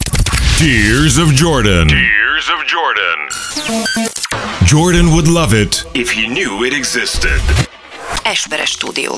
Tears of Jordan. Tears of Jordan. Jordan would love it if he knew it existed. Esperes stúdió.